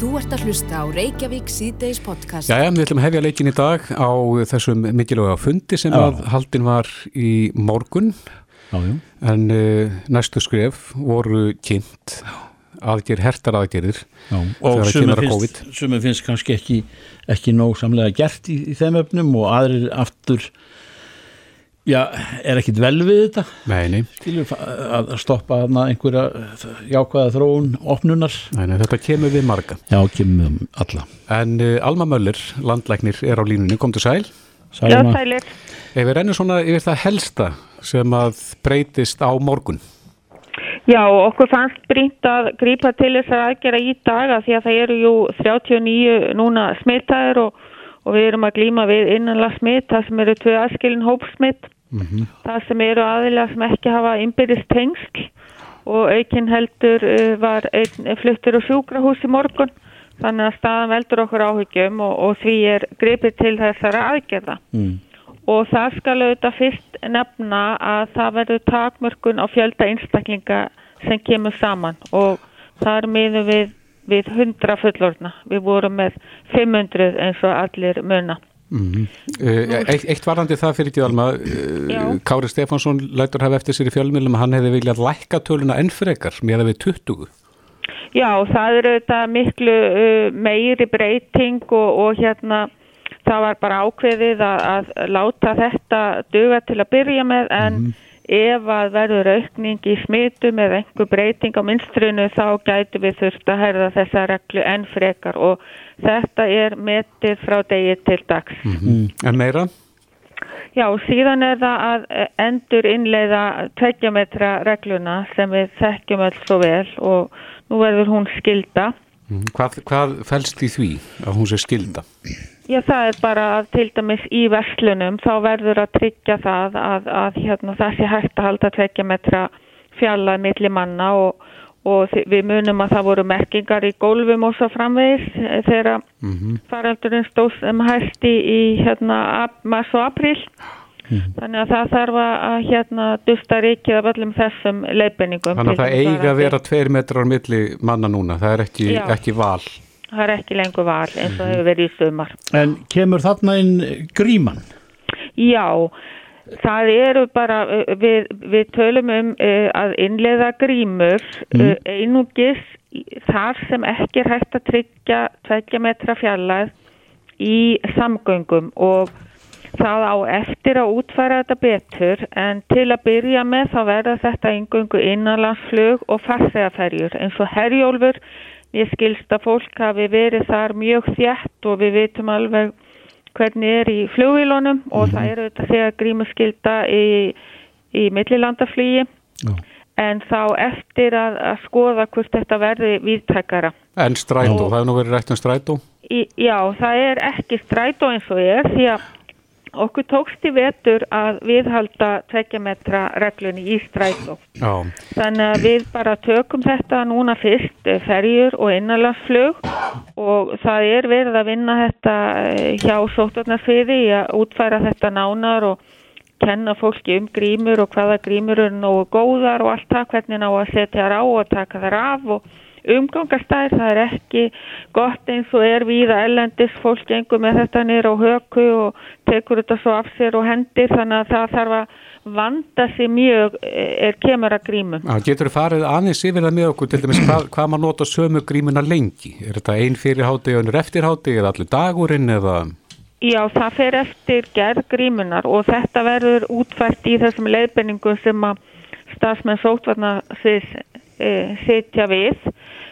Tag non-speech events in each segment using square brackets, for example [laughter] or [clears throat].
Þú ert að hlusta á Reykjavík síðdeis podcast. Jæja, við ætlum að hefja leikin í dag á þessum mikilvæga fundi sem Já. að haldin var í morgun Já, já. en uh, næstu skref voru kynnt aðgerð, hertar aðgerðir Já, og sumir finnst, sumir finnst kannski ekki, ekki nóg samlega gert í, í þeim öfnum og aðrir aftur já, er ekkit vel við þetta? Neini, skilur, að stoppa þarna einhverja jákvæða þróun opnunar? Neini, þetta kemur við marga. Já, kemur um alla. En uh, Alma Möller, landlæknir, er á línunni. Komdu sæl, Já, Sælma, sælir. ef við rennum svona yfir það helsta sem að breytist á morgun. Já, okkur fannst brínt að grípa til þessar aðgera í dag að því að það eru jú 39 núna smittaður og, og við erum að glíma við innanlega smitt, það sem eru tvö aðskilin hópsmitt, það sem eru aðilega sem ekki hafa innbyrðist tengsl. Og aukinn heldur uh, var einn fluttur á sjúkrahús í morgun, þannig að staðan veldur okkur áhyggjum og, og því er gripið til þessara aðgerða. mm, og það skal auðvitað fyrst nefna að það verður takmörkun á fjölda einstaklinga sem kemur saman. Og þar miðum við, við 100 fullorna. Við vorum með 500 eins og allir muna. mm eitt, eitt varandi það fyrir því Alma Já. uh, Kári Stefánsson lætur hafa eftir sér í fjölmjölum að hann hefði viljað lækka töluna enn frekar með að við 20 Já, það eru auðvitað miklu uh, meiri breyting og, og hérna það var bara ákveðið að, að láta þetta duga til að byrja með en ef að verður aukning í smitum eða einhver breyting á minstrinu þá gætu við þurft að herða þessa reglu enn frekar og þetta er metið frá degi til dags. en meira Já, síðan er það að endur innleiða tveggjametra regluna sem við þekkjum öll svo vel og nú verður hún skilda. Mhm. Hvað, hvað fælst í því að hún sé skilda? Já, það er bara að til dæmis í verslunum þá verður að tryggja það að, að hérna, sé hægt að halda tveggjametra fjallað milli manna og, og við munum að það voru merkingar í gólfum og svo framvegis eh, þegar faraldurinn stóð sem hæst í, í hérna, mars og april. Þannig að það þarf að hérna dusta ríkið af öllum þessum leiðbenningum. Þannig að það eiga að vera tveir metrar milli manna núna, það er ekki, ekki val. Það er ekki lengur val eins og hefur verið í sumar. En kemur þarna inn gríman Já, það eru bara, uh, við, við tölum um uh, að innleiða grímur uh, einungis þar sem ekki er hægt að tryggja tveggja metra fjarlæð í samgöngum og það á eftir að útfæra þetta betur en til að byrja með þá verða þetta eingöngu innanlandsflug og farþegaferjur eins og herjólfur ég skilst að fólk hafi verið þar mjög þjætt og við vitum alveg hvernig er í flugvílunum og það eru þetta þegar grímuskylda í, í millilandaflýji Já. en þá eftir að, að skoða hvort þetta verði viðtækara. En strætó, það hefur nú verið rætt um strætó. Í, já, það er ekki strætó eins og er því að okkur tókst í vetur að viðhalda tveggjametra reglunni í strætó. Já, Þannig að við bara tökum þetta núna fyrst, eh, ferjur og innanlandsflug og það er verið að vinna þetta eh, hjá sóttarnarsviði í að útfæra þetta nánar og kenna fólki um grímur og hvaða grímur eru nógu góðar og allt það, hvernig ná að setja þær á og taka þær af og umgangastæðir, það er ekki gott eins og er víða ellendis, fólk gengur með þetta niður á höku og tekur þetta svo af sér og hendir þannig að það þarf að vanda sig mjög er kemur að grímum. Já, getur farið aðeins yfir það með okkur til dæmis hvað, hvað maður nota sömu grímuna lengi? Er þetta ein fyrir hátti og önnur eftir hátti eða allir dagurinn eða? Já, það fer eftir gerð grímunar og þetta verður útfært í þessum leiðbenningum sem að stafsmenn sótvarna e, sitja við.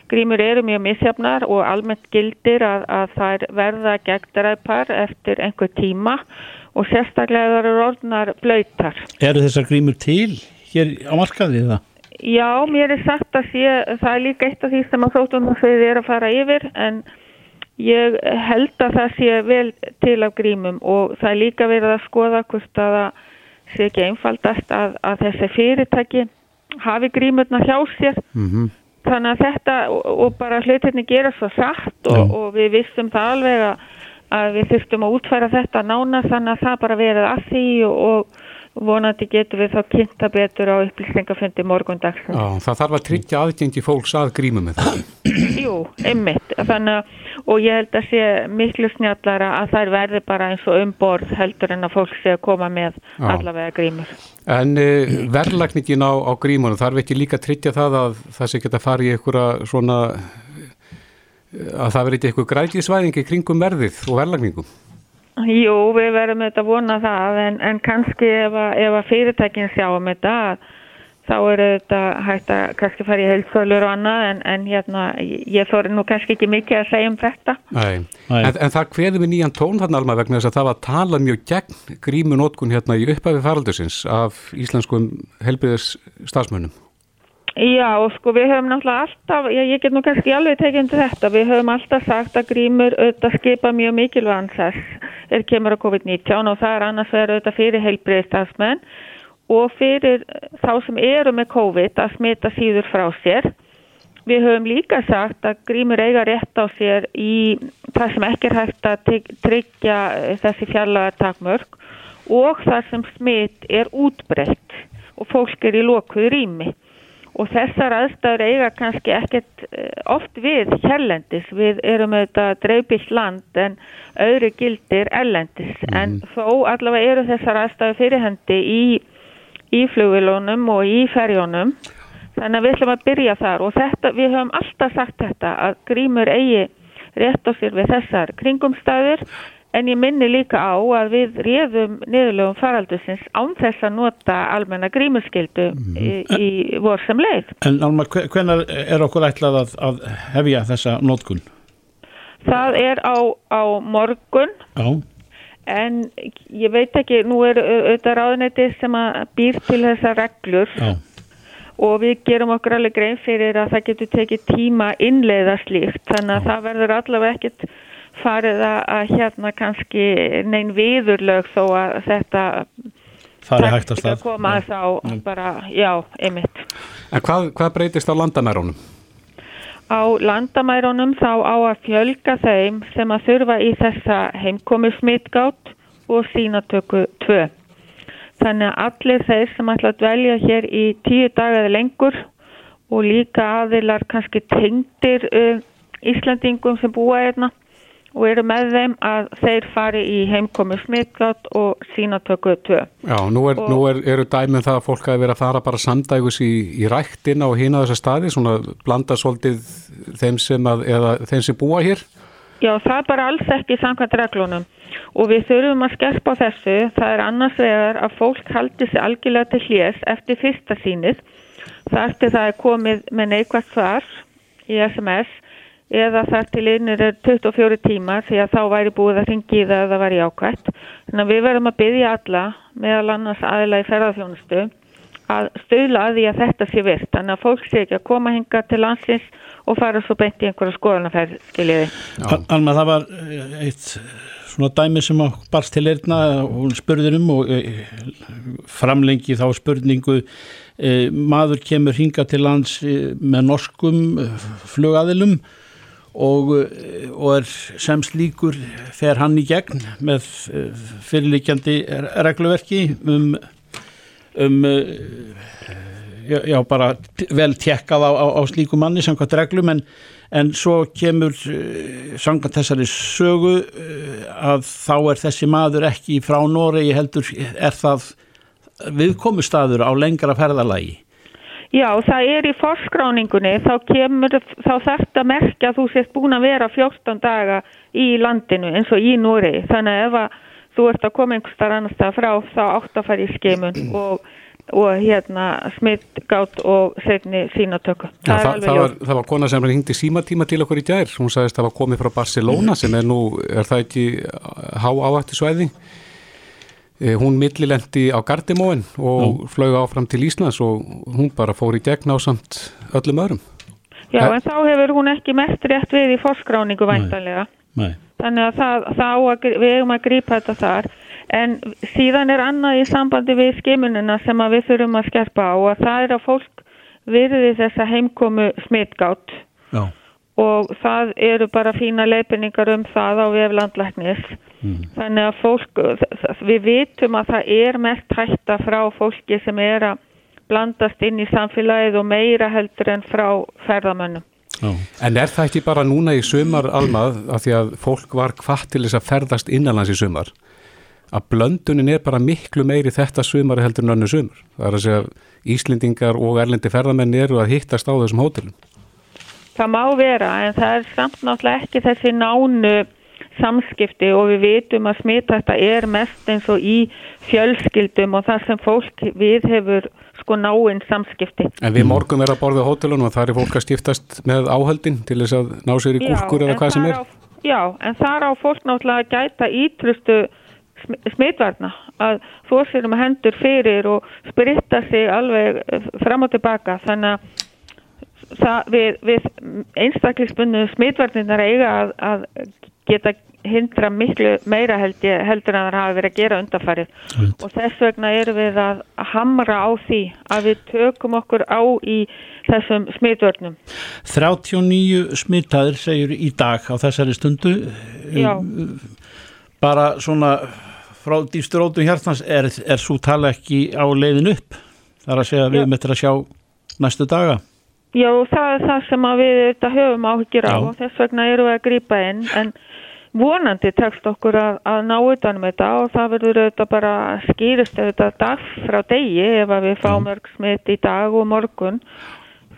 Grímur eru mjög misjafnar og almennt gildir að, að þær verða gegndræpar eftir einhver tíma og sérstaklega eru orðnar blöytar. Eru þessar grímur til hér á markaði það? Já, mér er sagt að sé, það er líka eitt af því sem að sótvarnasviði er að fara yfir en ég held að það sé vel til af grímum og það er líka verið að skoða hvort að það sé ekki einfaldast að, að þessi fyrirtæki hafi grímurna hjá sér. Mm þannig að þetta og, og bara hlutinni gera svo satt og, og við vissum það alveg að, að við þurftum að útfæra þetta nána þannig að það bara verið að því og, og, vonandi getur við þá kynnta betur á upplýsingafundi morgundags. Já, það þarf að tryggja aðgengi fólks að grímu með það. [clears throat] Jú, einmitt. Þannig að, og ég held að sé miklu snjallara að þær verði bara eins og umborð heldur en að fólk sé að koma með Já. allavega grímur. En uh, verðlagningin á, á grímunum, þarf ekki líka að tryggja það að það sé geta farið í einhverja svona, eh, að það verið eitthvað græðisvæðingi kringum verðið og verðlagningum? Jú, við verðum auðvitað að vona það en, en kannski ef að, ef að fyrirtækin sjáum þetta þá er þetta hægt að kannski fara í heilsölur og annað en, en hérna ég þóri nú kannski ekki mikið að segja um þetta. Nei, Nei. En, en það kveði við nýjan tón þarna alma vegna þess að það var talað mjög gegn grímunótkun hérna í upphafi faraldusins af íslenskum helbriðis starfsmönnum. Já, sko við höfum náttúrulega alltaf, já, ég get nú kannski alveg tekið undir þetta, við höfum alltaf sagt að grímur auðvitað skipa mjög mikilvægan þess er kemur á COVID-19 og það er annars verið auðvitað fyrir heilbriðistafsmenn og fyrir þá sem eru með COVID að smita síður frá sér. Við höfum líka sagt að grímur eiga rétt á sér í það sem ekki er hægt að tryg- tryggja eh, þessi fjarlaga takmörk og það sem smit er útbreytt og fólk er í lokuð rými. Og þessar aðstæður eiga kannski ekkert eh, oft við hérlendis. Við erum auðvitað dreifbílt land en öðru gildir erlendis. En þó allavega eru þessar aðstæður fyrirhendi í, í flugvilunum og í ferjónum. Þannig að við ætlum að byrja þar og þetta, við höfum alltaf sagt þetta að grímur eigi rétt á sér við þessar kringumstæður en ég minni líka á að við réðum niðurlegum faraldusins án þess að nota almenna grímuskyldu í, í vor sem leið. En Alma, hvenar er okkur ætlað að, að hefja þessa nótkun? Það er á, á morgun. Já, en ég veit ekki, nú er auðvitað ráðuneti sem að býr til þessar reglur. Já, og við gerum okkur alveg grein fyrir að það getur tekið tíma innleiða slíkt. Þannig að það verður allavega ekkit farið að, að hérna kannski neinn viðurlög þó að þetta það er hægt að að stað. koma Já. þá bara, já, einmitt En hvað, hvað breytist á landamærunum? á landamærunum þá á að fjölga þeim sem að þurfa í þessa heimkomi smitgátt og sínatöku 2 þannig að allir þeir sem ætla að dvelja hér í tíu dagaði lengur og líka aðilar kannski tengdir uh, Íslandingum sem búa hérna og eru með þeim að þeir fari í heimkomi smitgátt og sínatöku 2 Já, nú, er, Og- nú er, eru dæmið það að fólk hafi verið að fara bara samdægus í, í ræktina og hina þessa staði, svona blanda svolítið þeim sem, að, eða, þeim sem búa hér. Já, það er bara alls ekki samkvæmt reglunum og við þurfum að skerpa á þessu. Það er annars vegar að fólk haldi sig algjörlega til hljés eftir fyrsta sínið. Það eftir það er komið með neikvægt svar í SMS eða þar til innir er 24 tíma því að þá væri búið að ringi það að það væri ákvæmt. Þannig að við verðum að byggja alla meðal annars aðila í ferðarþjónustu að stöðla að því að þetta sé virt. Þannig að fólk sé ekki að koma hinga til landsins og fara svo beint í einhverja skoðanaferð, skiljiði. Al- Alma, það var eh, eitt svona dæmi sem að barst til erna og hún spurður um og eh, framlengi þá spurningu eh, maður kemur hinga til lands eh, með norskum eh, flugaðilum og, eh, og er sem slíkur fer hann í gegn með eh, fyrirlikjandi regluverki um, um eh, já, já, bara vel tekkað á, á, á slíku manni samkvæmt reglum. En, en svo kemur samkvæmt þessari sögu að þá er þessi maður ekki frá Noregi heldur er það viðkomustaður á lengra ferðalagi Já, það er í forskráningunni, þá kemur, þá þarft að merkja að þú sést búin að vera 14 daga í landinu eins og í Núri. Þannig að ef að þú ert að koma einhvers þar annars það frá, þá átt að fara í skeimun [clears throat] og, og hérna smittgátt og setni sínatöku. Já, Það það, það, var, það var kona sem hingdi símatíma til okkur í gær, hún sagðist að það var komið frá Barcelona [clears throat] sem er nú, er það ekki há áhættu svæði? Eh, Hún millilendi á Gardimóin og flög áfram til Íslands og hún bara fór í gegn á samt öllum öðrum. Já, en þá hefur hún ekki mest rétt við í forskráningu væntanlega. Nei. Þannig að það, það við eigum að grípa þetta þar. En síðan er annað í sambandi við skimunina sem að við þurfum að skerpa á og það er að fólk virði þessa heimkomu smitgátt Já, og það eru bara fína leifinningar um það á vef landlæknis Mm. Þannig að fólk, við vitum að það er mest hætta frá fólki sem er að blandast inn í samfélagið og meira heldur en frá ferðamönnum. Já. En er það ekki bara núna í sumar almað að því að fólk var hvað til þess að ferðast innanlands í sumar að blöndunin er bara miklu meiri þetta sumar heldur en önnu sumar. Það er að segja Íslendingar og erlendi ferðamenni eru að hittast á þessum hótelum. Það má vera en það er samt náttúrulega ekki þessi nánu samskipti og við vitum að smita þetta er mest eins og í fjölskyldum og það sem fólk við hefur sko náinn samskipti. En við morgun verðum að borða á hótelunum og það er fólk að skiptast með áhaldin til þess að ná sér í gúrkur eða hvað sem er. Á, já, en þar á fólk náttúrulega að gæta ítrustu smitvarna að fórsýrum hendur fyrir og spritta sig alveg fram og tilbaka þannig að það, við, við einstaklisbundu smitvarnirnar eiga að, að geta hindra miklu meira held ég, heldur en það hafi verið að gera undarfarið Veit. og þess vegna erum við að hamra á því að við tökum okkur á í þessum smitvörnum. 39 smittaður segjur í dag á þessari stundu. Já. bara svona frá dýfsturótum hjartans er, er svo tala ekki á leiðin upp? Þar að segja við möttum að sjá næstu daga Já, það er það sem við höfum áhyggjur á og þess vegna eru við að grýpa inn. En vonandi tekst okkur að, að ná utanum þetta og það verður auðvitað bara skýrist auðvitað dag frá degi ef við fáum mm. örg smitt í dag og morgun.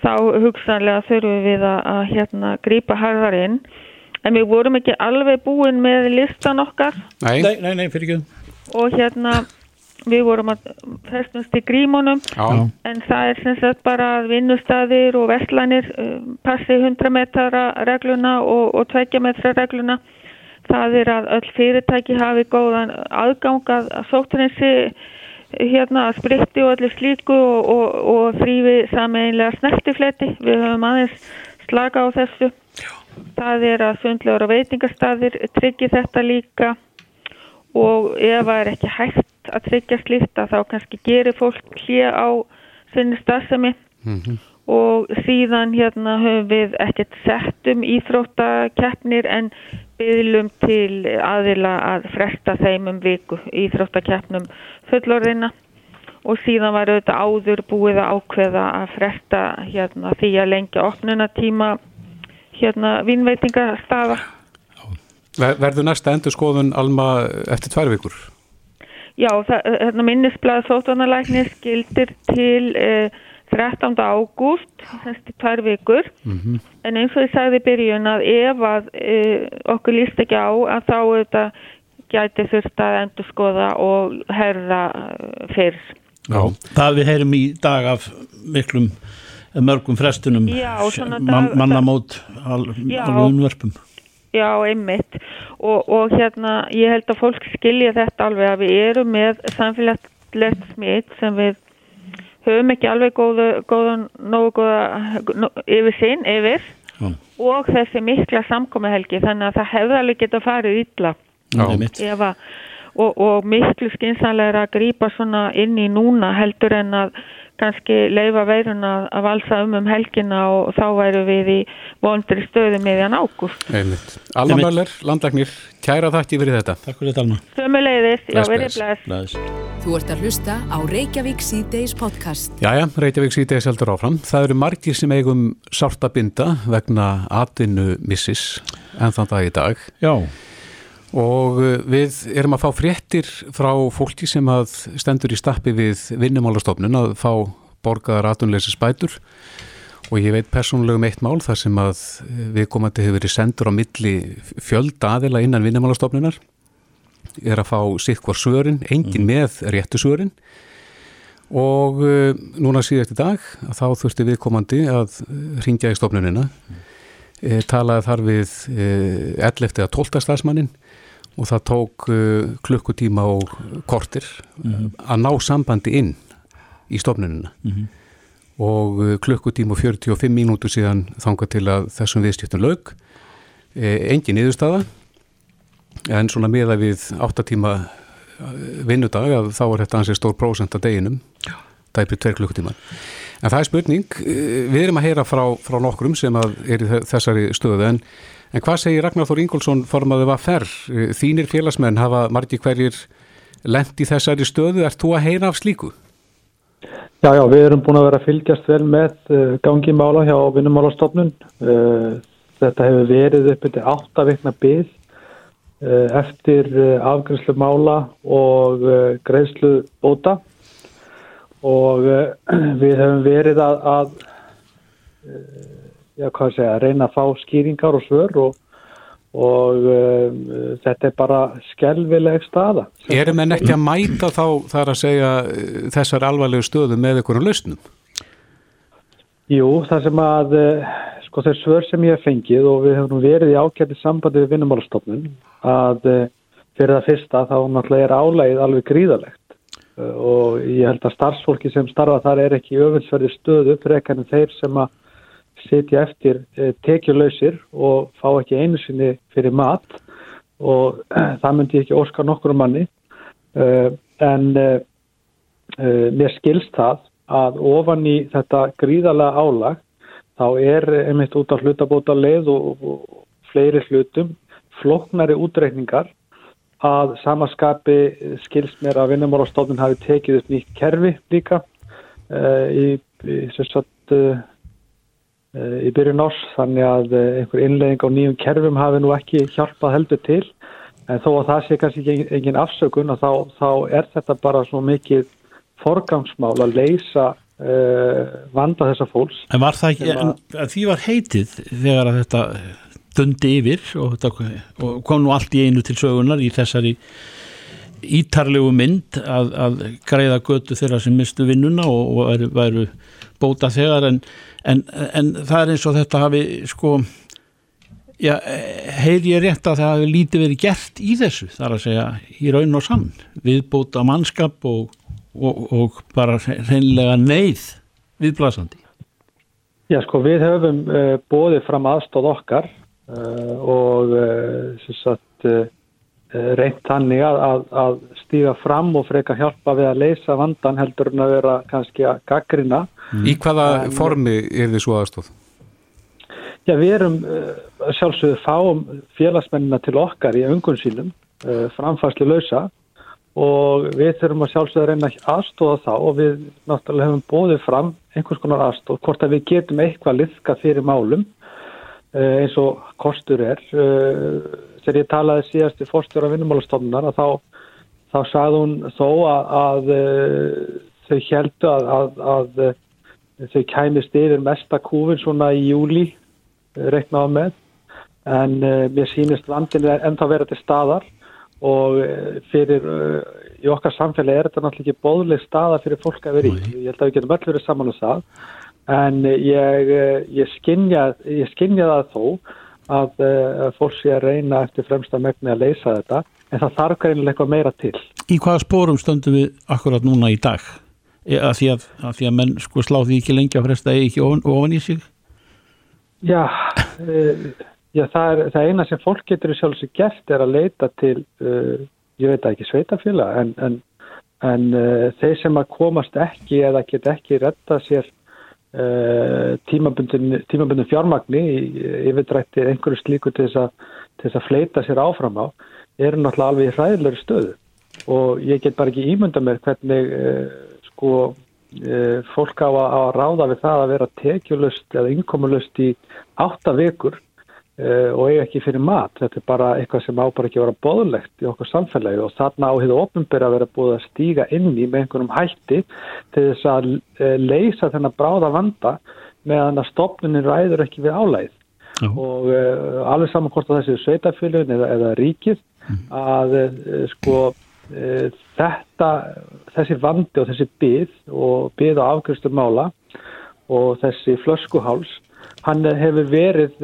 Þá hugsanlega þurfum við að, að hérna grýpa harðar inn. En við vorum ekki alveg búin með listan okkar. Nei, nei, nei, fyrir ekki og hérna við vorum að festumst í grímunum. Já. en það er sem sagt bara vinnustæðir og vestlanir um, passi 100 metara regluna og, og 2 metra regluna. Það er að öll fyrirtæki hafi góðan aðgang að, að sótrinsi hérna að spritti og allir slíku og, og, og þrýfi sameinlega snertifleti. Við höfum aðeins slaka á þessu. Já. það er að sundlegur og veitingarstaðir tryggi þetta líka. Og ef það er ekki hægt að tryggja slíkt að þá kannski gerir fólk hlið á sinni stafsemi mm -hmm. og síðan hérna höfum við ekkert sett um íþróttakeppnir en byðlum til aðila að fresta þeim um viku íþróttakeppnum fullorðina og síðan var auðvitað áður búið að ákveða að fresta hérna því að lengja opnunatíma hérna vinnveitingastafa Verður næsta endur skoðun alma eftir tvær vikur? Já, hérna minnisblad sótvarnalæknis gildir til eh, 13. ágúst, þessi tvær vikur, mm -hmm. en eins og ég sagði í byrjun að ef að eh, okkur líst ekki á að þá þetta gæti þurft að endur skoða og herða eh, fyrr. Já, það við heyrum í dag af miklum mörgum frestunum, man, mannamót alveg umverfum. Já, einmitt. Og, og hérna ég held að fólk skilja þetta alveg að við erum með samfélagslegt smitt sem við höfum ekki alveg góðu, góðu nógu góða nó, yfir sinn, yfir. Já. og þessi mikla samkomiðhelgi þannig að það hefði alveg geta farið illa. Efa, og, og miklu skynsanlega að grýpa svona inn í núna heldur en að kannski leifa veirun að, að valsa um um helgina og þá væru við í vondri stöðu meðan ágúst. Alma Möller, landlagnir, kæra þakki fyrir þetta. Takk fyrir þetta Alma. Sömuleiðis, já verið blæst. Þú ert að hlusta á Reykjavík C-Days podcast. Jæja, Reykjavík C-Days heldur áfram. Það eru margir sem eigum sárt að binda vegna atvinnu missis en þann dag í dag. Já og uh, við erum að fá fréttir frá fólki sem að stendur í stappi við vinnumálastofnun að fá borgaðar atunleysi spætur og ég veit persónulegum eitt mál þar sem að uh, við komandi hefur verið sendur á milli fjöld aðila innan vinnumálastofnunar. Er að fá sitt hvar svörin, engin mm. með réttu svörin. Og uh, núna síðast í dag þá þurfti við komandi að ringja í stofnunina mm. talaði þar við 11. að 12. stafsmannin og það tók uh, klukkutíma og kortir mm -hmm. að ná sambandi inn í stofnunina mm -hmm. og klukkutíma og 45 mínútur síðan þanga til að þessum viðstjöftum lög e, engin yðurstaða en svona meða við 8 tíma vinnudag að þá er þetta ansið stór prósent að deginum tæpið tver klukkutíma En það er spurning, eh, við erum að heyra frá, frá nokkrum sem er í þessari stöðu en, en hvað segir Ragnar Þór Ingólfsson formaðu var ferr? Eh, þínir félagsmenn hafa margi hverjir lend í þessari stöðu, ert þú að heyra af slíku? Já, já, við erum búin að vera að fylgjast vel með uh, gangi mála hjá vinnumálastofnun. Þetta hefur verið upp til áttavikna byggð uh, eftir afgrænslu mála og greiðslu bóta og [clears throat] við hefum verið að, að já, hvað segja, reyna að fá skýringar og svör og og um, þetta er bara skelvileg staða. Erum en ekki að mæta þá þar að segja þessar alvarlegu stöðu með einhverjum lausnum? Jú, það sem að sko þess svör sem ég hef fengið og við hefum verið í ákjætti sambandi við vinnumálastofnun að fyrir það fyrsta þá náttúrulega er álægið alveg gríðalegt og ég held að starfsfólki sem starfa þar er ekki öfelsverði stöðu frekar en þeir sem að sitja eftir eh, tekjulausir og fá ekki einu sinni fyrir mat. Og eh, það myndi ekki orska nokkur manni. Eh, en mér skilst það að ofan í þetta gríðalega álag þá er einmitt út af hlutabóta leið og fleiri hlutum floknari útreikningar að samaskapi skilst mér að vinnumálastofnun hafi tekið upp nýtt kerfi líka í, í sérstaklega Eh, í byrjun ás þannig að eh, einhver innlegging á nýjum kerfum hafi nú ekki hjálpað heldur til. En þó að það sé kannski ekki engin afsökun og þá, þá er þetta bara svo mikið forgangsmál að leysa uh, vanda þessa fólks. En var það ekki, en, því var heitið þegar að þetta dundi yfir og, og kom nú allt í einu til sögunar í þessari ítarlegu mynd að, að greiða götu þeirra sem mistu vinnuna og, og væru, væru bóta þegar. En, en, en það er eins og þetta hafi sko já, heyr ég rétt að það hafi lítið verið gert í þessu þar að segja í raun og sann. Viðbóta mannskap og, og, bara reynlega neyð viðblasandi. Já sko við höfum uh, bóðið fram aðstóð okkar og uh, sem sagt Eh, reynt þannig að, að, að stíga fram og freka hjálpa við að leysa vandan heldur en að vera kannski að gaggrina. Mm. Í hvaða en, formi er þið svo aðstóð? Já, við erum uh, sjálfsögðu fáum félagsmennina til okkar í uh, framfærslu lausa og við þurfum að sjálfsögðu að reyna aðstóða þá og við náttúrulega hefum bóðið fram einhvers konar aðstóð, hvort að við getum eitthvað liðka fyrir málum eins og kostur er þegar ég talaði síðast í fórstjóra vinnumálastofnunar þá, þá sagði hún þó að, að eh, þau heldu að, að, að eh, þau kæmist yfir mestakúfin svona í júli eh, reiknaða með. En mér sýnist vandin er ennþá verið til staðar og fyrir í okkar samfélagi er þetta náttúrulega ekki bóðleg staða fyrir fólk að vera í. Ég held að við getum öll verið saman á um það en ég, ég skinja það þó að, eh, að fólk sé að reyna eftir fremsta megni að leysa þetta en það þarf greinilega eitthvað meira til. Í hvaða spórum stöndum við akkurat núna í dag? E, að því að, að, því að menn sko slá því ekki lengi á fresta ekki ofan, ofan í sig? Já, já það, er, það eina sem fólk getur sjálfsög gert er að leita til, uh, ég veit ekki sveitafélag, en, en, en uh, þeir sem að komast ekki eða get ekki retta sér Uh, tímabundin fjármagni yfirdrætti einhverju slíku til þess, að, til þess að fleita sér áfram á eru náttúrulega alveg í hræðilegur stöðu. Og ég get bara ekki ímynda mér hvernig uh, sko uh, fólk á að, að ráða við það að vera tekjulust eða innkomulust í átta vikur uh, og eiga ekki fyrir mat. Þetta er bara eitthvað sem ábar ekki að vera boðlegt í okkur samfélagi og þarna á hefðu ofnbyrja að vera búið að stíga inn í með einhvernum hætti til þess að uh, leysa þennan bráða vanda meðan að stopnunin ræður ekki við álæð. Uh. Og alveg saman hvort að þessi sveitafélagin eða, eða ríkið mm. að sko þetta, þessi vandi og þessi byð og byð á afgjörstum mála og þessi flöskuháls hann hefur verið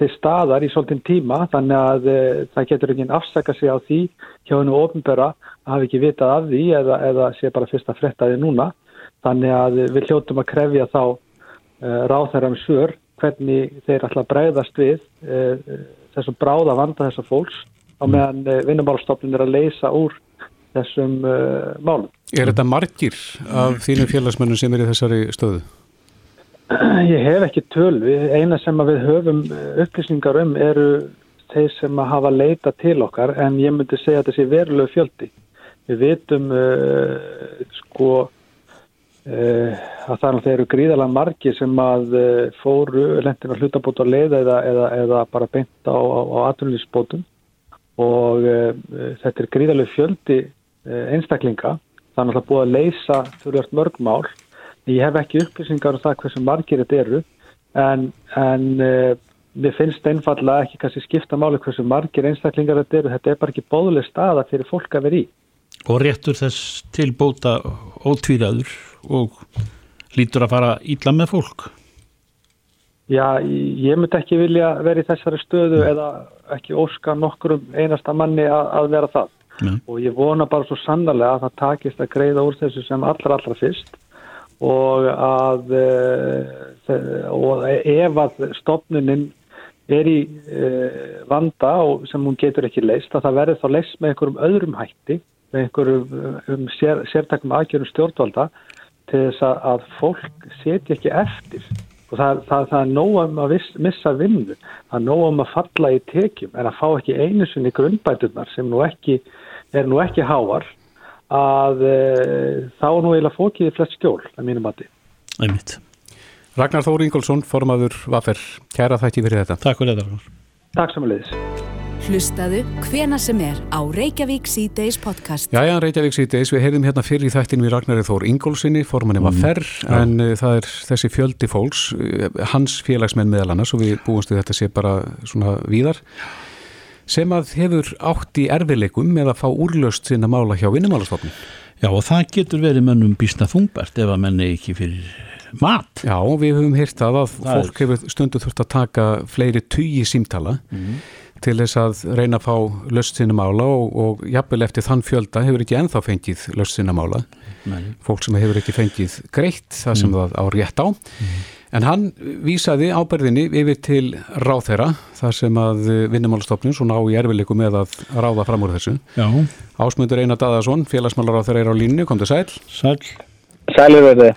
til staðar í svolítinn tíma þannig að e, það getur enginn afsaka sig á því hjá hennu ofnbæra að hafa ekki vitað af því eða, eða sé bara fyrst að fretta því núna þannig að við hljóttum að krefja þá e, eh, ráþæram svör hvernig þeir að breyðast við e, þessum bráða vanda þessar fólks á mm. meðan vinnumálstofnun er að leysa úr þessum málum. Er þetta margir af þínum félagsmönnum sem er í þessari stöðu? Ég hef ekki töl. Eina sem við höfum upplýsingar um eru þeir sem að hafa leita til okkar en ég myndi segja að þetta sé verulegu fjöldi. Við vitum uh, sko uh, að það eru gríðalega margi sem að uh, fóru lendin að hlutabóta að leiða eða, eða, eða bara beinta á, á, á aturlýsbótum og þetta er gríðalega fjöldi einstaklinga. Það er náttúrulega búið að leysa þurft mörgmál. Ég hef ekki upplýsingar um það hversu margir þetta eru en, en Mér finnst einfalla ekki kannski skipta máli hversu margir einstaklingar þetta eru. Þetta er bara ekki bóðuleg staða fyrir fólk að vera í. Og réttur þess tilbóta ótvíraður og lítur að fara ílla með fólk? Já, ég myndi ekki vilja vera í þessari stöðu eða ekki óska nokkur um einasta manni að, að vera það. Nei. Og ég vona bara svo sannarlega að það takist að greiða úr þessu sem allra allra fyrst og að eh, og ef að stopnuninn er í uh, vanda og sem hún getur ekki leist að það verður þá leist með einhverjum öðrum hætti með einhverjum um sér, sértakum aðgjörum stjórnvalda til þess að fólk setja ekki eftir. Og það, það, það er nógum að missa vinnu, það er nógum að falla í tekjum en að fá ekki einu sinni grunnbætunar sem nú ekki er nú ekki háar að uh, þá nú eiginlega fókiði flest skjól að mínum mati. Einmitt. Ragnar Þóri Ingólfsson, formaður Vaffer, kæra þætti fyrir þetta. Takk fyrir þetta. Takk samanleðis. Hlustaðu hvena sem er á Reykjavík C-Days podcast. Jæja, Reykjavík C-Days, við heyrðum hérna fyrir í þættin við Ragnarið Þór Ingólfssoni, Vaffer, mm. en uh, það er þessi fjöldi fólks, uh, hans félagsmenn meðal annars og við búumstu þetta sé bara svona víðar, sem að hefur átt í erfileikum með að fá úrlöst sinna mála hjá vinnumálastofnum. Já og það getur verið mönnum bísna þungbært ef að menni ekki fyrir mat. Já, við höfum hýrt að að það fólk er... hefur stundu þurft að taka fleiri tugi símtala mm. til þess að reyna að fá löst sinna mála og, og jafnvel eftir þann fjölda hefur ekki enþá fengið löst sinna mála. Nei. Fólk sem hefur ekki fengið greitt það sem mm. það á rétt á. Mm. En hann vísaði áberðinni yfir til ráþeira þar sem að vinnumálastofnun svo ná í erfileiku með að ráða fram úr þessu. Já. Ásmundur Einar Dadarsson, félagsmálar á þeirra er á línu, kom til sæl. Sæl. Sælir verði.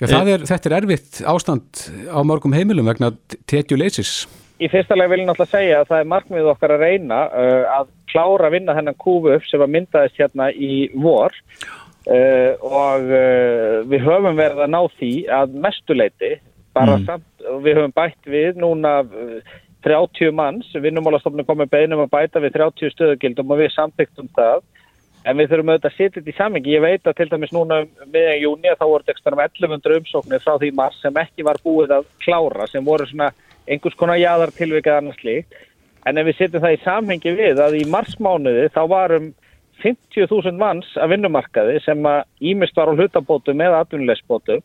Já, er, þetta er erfitt ástand á mörgum heimilum vegna tekjuleysis. Í fyrsta lega vil ég náttúrulega segja að það er markmið okkar að reyna uh, að klára að vinna þennan kúfu upp sem að myndaðist hérna í vor uh, og uh, við höfum verið að ná því að mestuleiti, bara mm. samt, við höfum bætt við núna 30 uh, manns, vinnumálastofnum komið beinum að bæta við 30 stöðugildum og við samþygtum það En við þurfum auðvitað að setja þetta í samengi. Ég veit að til dæmis núna meðan um júni að þá voru þetta um 1100 umsóknir frá því mars sem ekki var búið að klára, sem voru svona einhvers konar jáðar tilvikað annars líkt. En ef við setjum það í samhengi við að í marsmánuði þá varum 50.000 manns af vinnumarkaði sem að ímist var á hlutabótum eða atvinnulegsbótum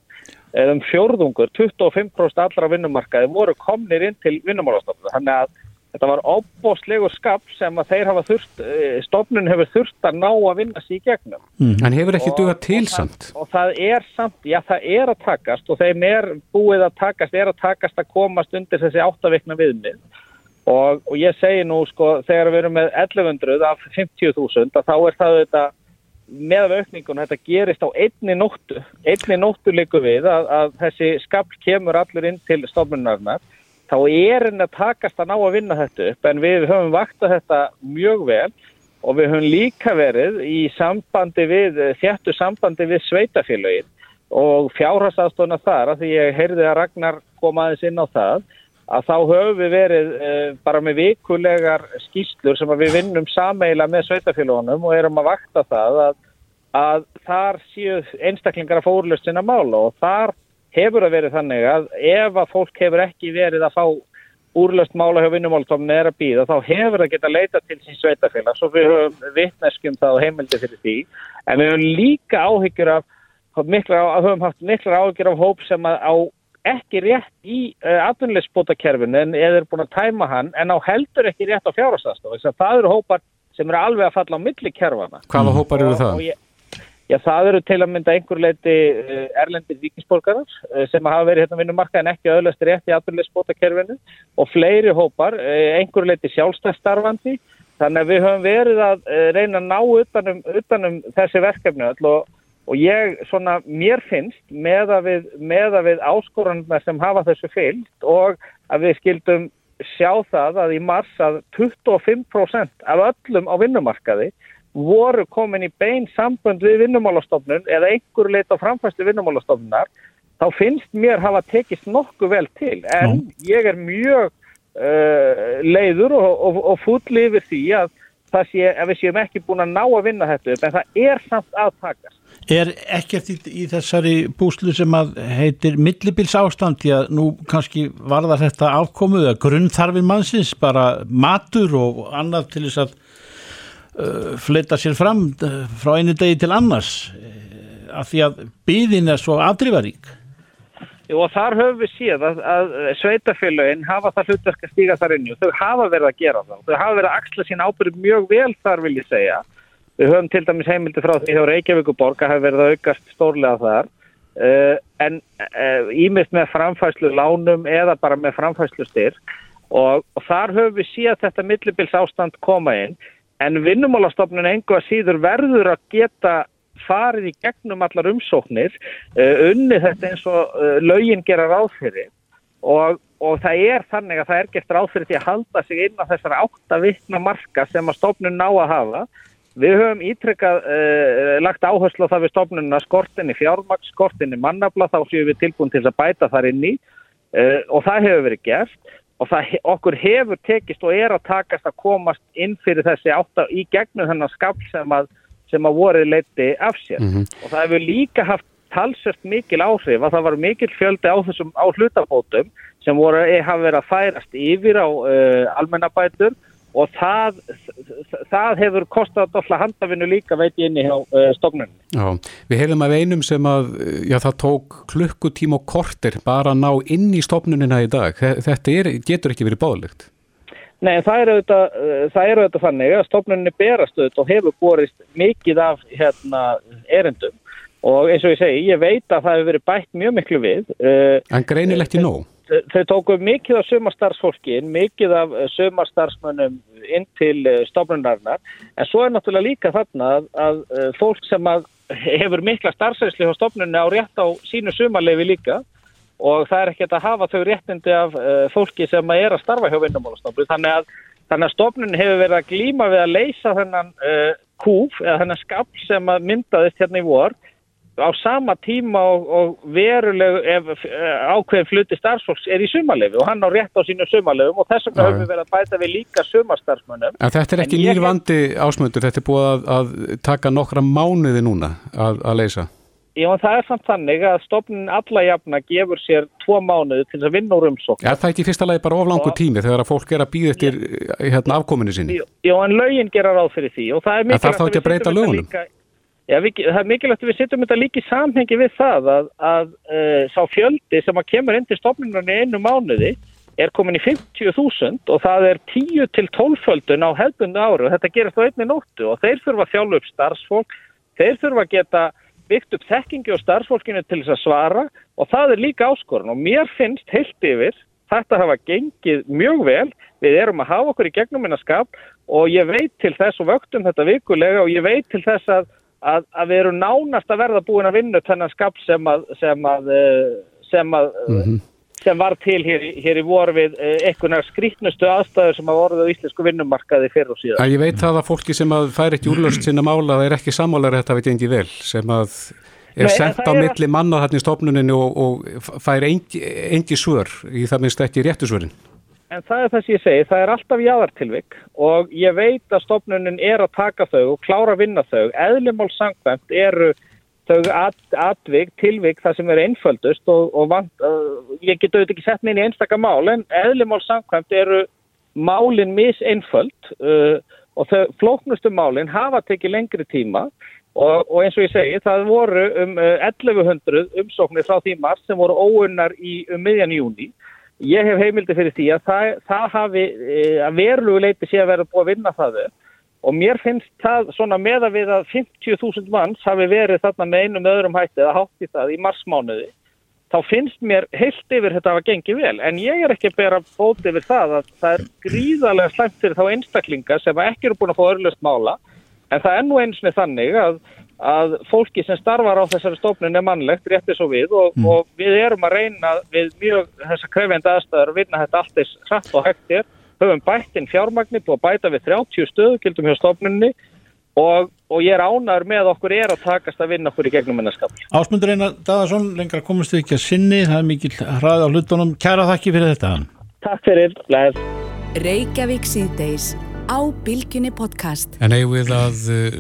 eða um fjórðungur, 25% allra vinnumarkaði voru komnir inn til vinnumálastofnum. Þannig að Þetta var óbóstlegur skap sem að þeir hafa þurft, eh, stofnun hefur þurft að ná að vinna sér í gegnum. Mm. En hefur ekki dugað til samt? Og það er samt, já það er að takast og þeim er búið að takast, er að takast að komast undir þessi áttavikna viðmið. Og, og ég segi nú sko þegar við erum með 1100 af 50.000 þá er það þetta með aukningun þetta gerist á einni nóttu, einni nóttu líku við að, að þessi skapl kemur allur inn til stofnunarnar þá er henni að takast að ná að vinna þetta upp en við höfum vakta þetta mjög vel og við höfum líka verið í sambandi við, þjættu sambandi við sveitafélagin og fjárhastafstofna þar að því ég heyrði að Ragnar kom aðeins inn á það að þá höfum við verið eh, bara með vikulegar skýslur sem við vinnum sameila með sveitafélagunum og erum að vakta það að, að þar séu einstaklingar að fórlust sinna mála og þar hefur að verið þannig að ef að fólk hefur ekki verið að fá úrlöst mála hjá vinnumálstofnun er að býða þá hefur það geta leita til sín sveitafélag svo við höfum vittneskjum það og heimildi fyrir því. En við höfum líka áhyggjur af mikla, höfum haft mikla áhyggjur af hóp sem að á ekki rétt í uh, atvinnulegsbótakerfinu en eða er búin að tæma hann en á heldur ekki rétt á fjárhastafstof það eru hópar sem eru alveg að falla á milli kerfana Hvaða hópar eru það? Ég, Já, það eru til að mynda einhver leiti eh, erlendir vikingsborgarar eh, sem hafa verið hérna vinnumarka en ekki öðlast rétt í aðbyrðisbótakerfinu og fleiri hópar, eh, einhver leiti sjálfstæðstarfandi. Þannig að við höfum verið að reyna að ná utanum, utanum þessi verkefni öll og, og ég svona, mér finnst með að við, með að við áskoranna sem hafa þessu fyllt og að við skildum sjá það að í mars að 25% af öllum á vinnumarkaði voru komin í bein sambönd við vinnumálastofnun eða einhverju leit á framfæstu vinnumálastofnunar þá finnst mér hafa tekist nokkuð vel til en ég er mjög uh, leiður og, og, og full yfir því að það sé að við séum ekki búin að ná að vinna þetta en það er samt aðtakast. Er ekkert í, í þessari búslu sem að heitir millibils ástand því að nú kannski varðar þetta afkomuð að grunnþarfin mannsins bara matur og annað til þess að uh, fleita sér fram uh, frá einu degi til annars uh, af því að byðin er svo afdrifarík. Jú og þar höfum við séð að, að sveitafélagin hafa það hlutverk að stíga þar inn og þau hafa verið að gera það. Þau hafa verið að axla sín ábyrg mjög vel þar vil ég segja. Við höfum til dæmis heimildi frá því að Reykjavíkuborga hafi verið að aukast stórlega þar. Uh, en uh, með framfæslu lánum eða bara með framfæslu styrk og, og þar höfum við séð þetta millibils ástand koma inn. En vinnumálastofnun engu að síður verður að geta farið í gegnum allar umsóknir uh, unni þetta eins og lögin gera ráðfyrir og, og það er þannig að það er gert ráðfyrir til að halda sig inn á þessar átta vittna marka sem að stofnun ná að hafa Við höfum ítrykkað uh, lagt áherslu á það við stofnununa skortinni fjármaks, skortinni mannabla, þá séum við tilbúin til að bæta þar inn í. Uh, og það hefur verið gert. Og það, okkur hefur tekist og er að takast að komast inn fyrir þessi átta í gegnum þennan skapl sem að sem að voru leiti af sér. Mm -hmm. og það hefur líka haft talsert mikil áhrif að það var mikil fjöldi á þessum á hlutabótum sem voru að hafa verið að færast yfir á uh, almennabætur og það, það hefur kostat alltaf handafinu líka veit ég inn í uh, stofnunni. Já, við hefum af einum sem að já, það tók klukkutíma og korter bara að ná inn í stofnunina í dag. Þetta er, getur ekki verið báðlegt. Nei, það eru auðvitað, eh, eru auðvitað þannig að stofnunni berast auðvitað og hefur borist mikið af hérna, erendum og eins og ég segi, ég veit að það hefur verið bætt mjög miklu við. Eh, en greinilegt í nóg? Þau tóku mikið af sömarstarfsfólkin, mikið af eh, sömarstarfsmönnum inn til stofnunarnar, en svo er náttúrulega líka þarna að, að fólk sem að hefur mikla starfsæsli á stofnunni á rétt á sínu sömarlefi líka. Og það er ekkert að hafa þau réttindi af fólki sem að er að starfa hjá vinnumálastofnun. Þannig að, þannig að stofnun hefur verið að glýma við að leysa þennan uh, kúf eða þennan skap sem að myndaðist hérna í vor á sama tíma og, og verulegu ef, uh, ákveðin fluti starfsfólks er í sumarlefi og hann á rétt á sínu sumarlefum og þess vegna höfum við verið að bæta við líka sumarstarfsmönnum. En þetta er ekki nýr vandi ásmöndur, þetta er búið að, að taka nokkra mánuði núna að, að leysa? Já, það er samt þannig að stofnin alla jafna gefur sér tvo mánuði til að vinna úr umsókn. Já, það er ekki fyrsta lagi bara oflangu tími þegar að fólk er að býða eftir hérna, afkominu sinni. Já, en lögin gera ráð fyrir því og það er mikilvægt að að breyta lögunum. Líka, já, við, það er mikilvægt að við setjum þetta líka í samhengi við það að, að uh, sá fjöldi sem að kemur inn til stofninunni einu mánuði er komin í 50.000 og það er 10 til 12 földun á hefbundu ári og þetta gerast á einni nóttu og þeir þurfa að þjálfa upp starfsfólk, þeir þurfa að geta byggt upp þekkingi og starfsfólkinu til þess að svara og það er líka áskorun og mér finnst heilt yfir þetta hafa gengið mjög vel. Við erum að hafa okkur í gegnum minna skap og ég veit til þess og vöktum þetta vikulega og ég veit til þess að, að, að við erum nánast að verða búin að vinna þennan skap sem að sem að, eh, sem að mm -hmm sem var til hér, hér í voru við eh, skrítnustu aðstæður sem að voruð á íslensku vinnumarkaði fyrir og síðan. Ég veit það að fólki sem að fær ekki úrlöst sinna mála er ekki sammálar þetta veit ekki vel sem að er Nei, sendt á milli manna þarna í stofnuninu og, og fær engi, engi svör í það minnst ekki réttu svörin. En það er það sem ég segi, það er alltaf jáðartilvik og ég veit að stofnunin er að taka þau og klára að vinna þau. Eðlimál sangvæmt eru þau at, atvik, tilvik það sem er einföldust og, og vant, uh, ég get auðvitað ekki sett mér í einstakka mál en eðlimál samkvæmt eru málinn miseinföld uh, og þau flóknustu málinn hafa tekið lengri tíma og, og eins og ég segi það voru um uh, 1100 umsóknir frá því marg sem voru óunnar í um miðjan júni ég hef heimildi fyrir því að það, það hafi uh, að verulegu leiti sé að vera búið að vinna það og mér finnst það svona meða við að 50.000 manns hafi verið þarna með einum öðrum hætti eða hátt í það í marsmánuði þá finnst mér heilt yfir þetta að hafa gengið vel. En ég er ekki að bera bóti yfir það að það er gríðarlega slæmt fyrir þá einstaklinga sem ekki eru búin að fá örlust mála. En það er nú eins og þannig að að fólki sem starfar á þessari stofnun er mannlegt, réttið svo við og, Mm. og við erum að reyna við mjög þessar krefjandi aðstæður að vinna þetta allt þess hratt og hægt er höfum bætt inn fjármagni búið að bæta við 30 stöðugildum hjá stofnunni og, og ég er ánæður með okkur er að takast að vinna okkur í gegnum minnarskap. Ásmundur Einar Daðarsson, lengra komast við ekki að sinni, það er mikil hraði á hlutunum. Kæra þakki fyrir þetta. Takk fyrir, leð. Á Bilginni podcast. En eigum við að uh,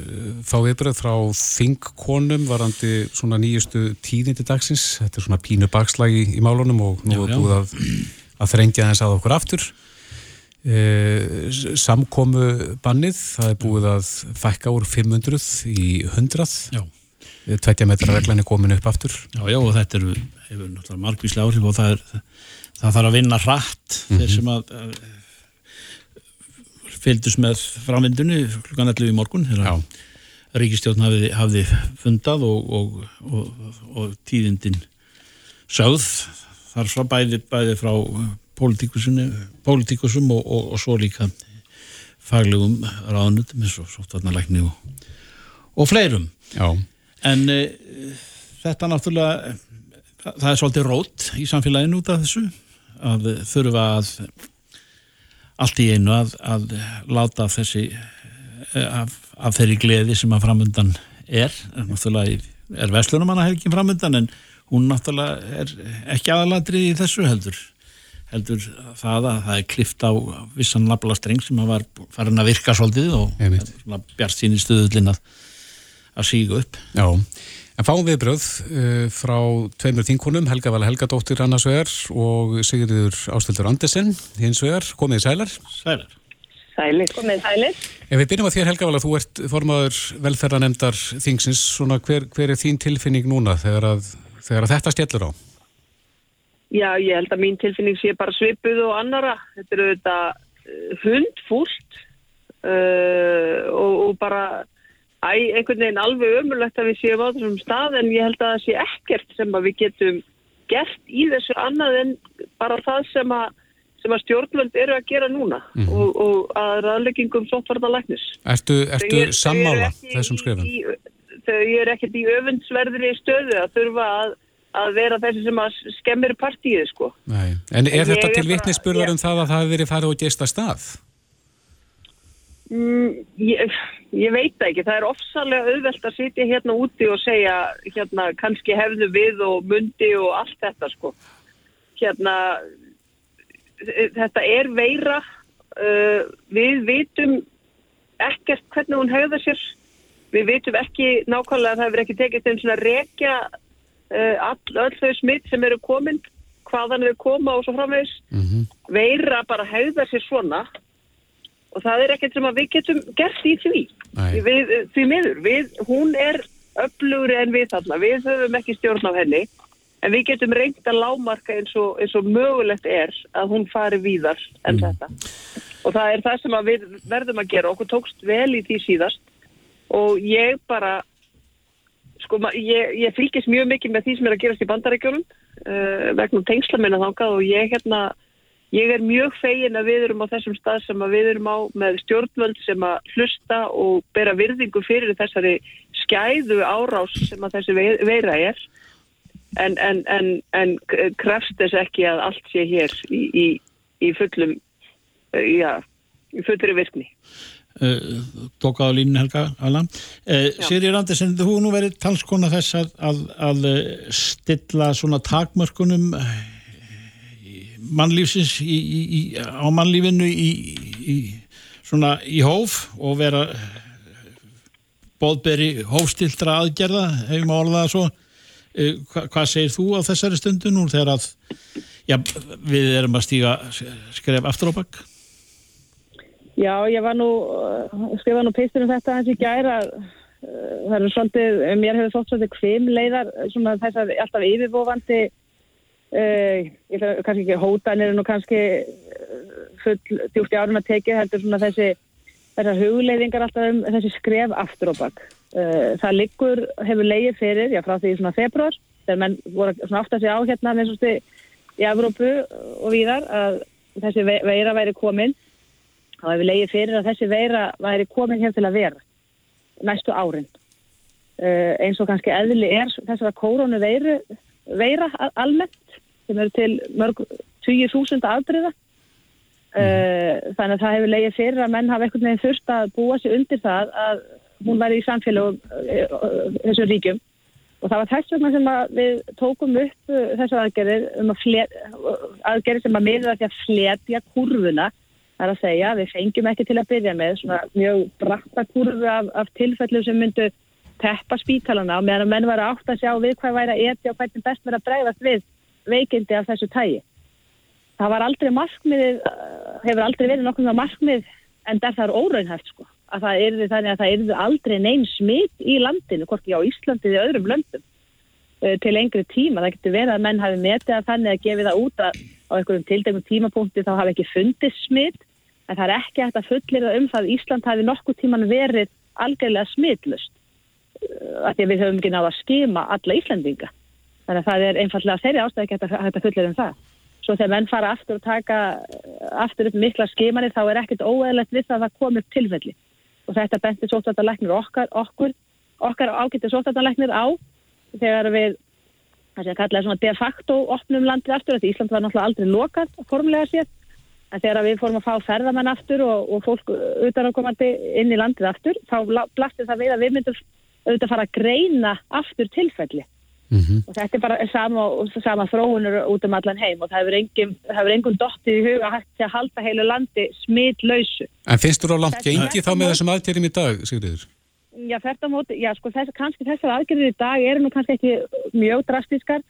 fá viðbröð frá þingkonum varandi svona nýjustu tíðindi dagsins. Þetta er svona pínu bakslag í, í málunum og nú er búið að, að þrengja þess að okkur aftur. Uh, samkomu bannið, það er búið að fækka úr 500 í 100. Já. Tveitja metra reglan er komin upp aftur. Já, já, og þetta eru, hefur náttúrulega margvíslega áhrif og það, er, það þarf að vinna hratt þeir sem að, að fylgdust með framvindunni klukkan 11 í morgun þegar ríkistjórn hafði, hafði fundað og, og, og, og tíðindin sögð. Þar frá bæði, bæði frá pólitíkusum og, og, og svo líka faglegum ráðnutum eins og sóttvarnalækni og, og fleirum. Já. En e, þetta náttúrulega, það er svolítið rót í samfélaginu út af þessu að þurfa að allt í einu að, að láta þessi eh, af, af þeirri gleði sem að framöndan er, er náttúrulega er Vestlunumanna helgin framöndan en hún náttúrulega er ekki aðalatri í þessu heldur. Heldur það að það er klift á vissan nafla streng sem að var farin að virka svolítið og bjart sín í stöðullin að, að síga upp. Já, en fáum viðbröð uh, frá tveimur þinkonum, Helga Vala Helgadóttir annars vegar og Sigurður Ástildur Andersen hins vegar, komið í sælar. Sælar Sælir, komið sælir. Ef við byrjum að þér Helga Vala, þú ert formaður velferðanemdar þingsins, svona hver, hver er þín tilfinning núna þegar að, þegar að þetta stjallur á? Já, ég held að mín tilfinning sé bara svipuð og annara. Þetta eru þetta hundfúlt uh, og, og bara æ, einhvern veginn alveg ömulegt að við séum á þessum stað en ég held að það sé ekkert sem að við getum gert í þessu annað en bara það sem að, sem að stjórnvöld eru að gera núna Mhm. og, og að raðleggingum sóttvarnalæknis. Ertu, Þau ertu þau eru sammála ekki þessum skrifum? Þau eru ekkert í öfundsverðri stöðu að þurfa að, að vera þessi sem að skemmir partíið sko. Nei. En er Ég þetta er til ég- um það að það hefur verið farið og gesta stað? Mm, ég, ég veit ekki, það er ofsalega auðvelt að sitja hérna úti og segja hérna kannski hefðu við og mundi og allt þetta sko. Hérna, þetta er veira, uh, við vitum ekkert hvernig hún hegða sér, við vitum ekki nákvæmlega að það hefur ekki tekist einn svona rekja uh, all, öll þau smitt sem eru komin, hvaðan þau koma og svo framvegis. Mm Veira bara hegða sér svona og það er ekkert sem að við getum gert í því. Við, því miður, við, hún er öflugri en við þarna, við höfum ekki stjórn á henni, en við getum reynd að lámarka eins og, eins og mögulegt er að hún fari víðar en þetta. Og það er það sem að við verðum að gera, okkur tókst vel í því síðast. Og ég bara, sko, ég, ég fylgist mjög mikið með því sem er að gerast í bandarækjunum uh, vegna tengsla minna þákað og ég hérna, Ég er mjög fegin að við erum á þessum stað sem við erum á með stjórnvöld sem að hlusta og bera virðingu fyrir þessari skæðu árás sem að þessi vei- veira er. En, en, en, en krefst þess ekki að allt sé hér í, í, í fullum, eh, já, í fullri virkni. uh, tók á línu Helga Allan uh, Sirjur Andersen, þú nú verið talskona þess að, að, að eh, stilla svona takmörkunum eh, mannlífsins í, í, á mannlífinu í, svona í hóf og vera bóðberi hófstiltra aðgerða hefur maður orðað það svo uh, hva, hvað segir þú á þessari stundu nú þegar að já, við erum að stíga skref aftur á bakk Já, ég var nú, uh, skrifa nú pistur um þetta hans í gæra. Það eru svolítið, mér hefur þótt svolítið hvim leiðar, svona þessar alltaf yfirbófandi, uh, ég ætla kannski ekki hótanir en nú kannski uh, full djúpt í árum að tekið, heldur svona þessi, þessar hugleiðingar alltaf um þessi skref aftur á bakk. Uh, það liggur, hefur leiðið fyrir, já frá því svona februar, þegar menn voru svona að segja á hérna með svona í Evrópu og víðar að þessi ve- veira væri komin. Þá hefur leiðið fyrir að þessi veira væri komin hér til að vera næstu árin. Uh, eins og kannski eðli er þessara kórónu veiru, veira almennt sem eru til mörg 20.000 afbreyða. Uh, þannig að það hefur leiðið fyrir að menn hafa einhvern veginn þurft að búa sig undir það að hún væri í samfélagum uh, þessum ríkjum. Og það var þess vegna sem við tókum upp uh, þessar aðgerðir um að flet, aðgerðir sem að miða því að fletja kurvuna þar að segja við fengjum ekki til að byrja með svona mjög bratta kurvu af, af tilfellum sem myndu teppa spítalana og meðan að menn var átt að sjá við hvað væri að etja og hvernig best verið að bregðast við veikindi af þessu tægi það var aldrei markmiðið, uh, hefur aldrei verið nokkuð með markmið en það er óraunhæft sko. Að það er þannig að það er aldrei neyn smitt í landinu, hvorki á Íslandi eða öðrum löndum uh, til lengri tíma. Það getur verið að menn hafi metið að þannig að gefi það út að á einhverjum tildegum tímapunkti þá hafi ekki fundið smitt en það er ekki hægt að fullir það um það að Ísland hafi nokkuð tíman verið algjörlega smittlust uh, að því að við höfum ekki náða að skima alla Íslandinga. Þannig að það er einfallega þeirri ástæði ekki að fullir um það. Svo þegar menn fara aftur og taka aftur upp mikla skimani þá er ekkert óeðlegt við það að það komur tilfelli. Og þetta bentir sótvartalæknir okkar, okkur, okkar ágættir sótvartalæknir á þegar við, það sé að kalla svona de facto opnum landið aftur, þetta Ísland var náttúrulega aldrei lokað formulega sér, en þegar við fórum að fá ferðamenn aftur og, og fólk utan að komandi inn í landið aftur, þá blastir það við að við myndum auðvitað fara að greina aftur tilfelli. Mm -hmm. og þetta er bara sama, sama þróunur út um allan heim og það hefur engum, engum dottið í huga að halda heilu landi smitlausu. En finnst þú á langt gengi þá með þessum aðgerðum í dag, Sigriður? Já, þetta móti, já sko þess, kannski þessar aðgerðir í dag eru nú kannski ekki mjög drastískar.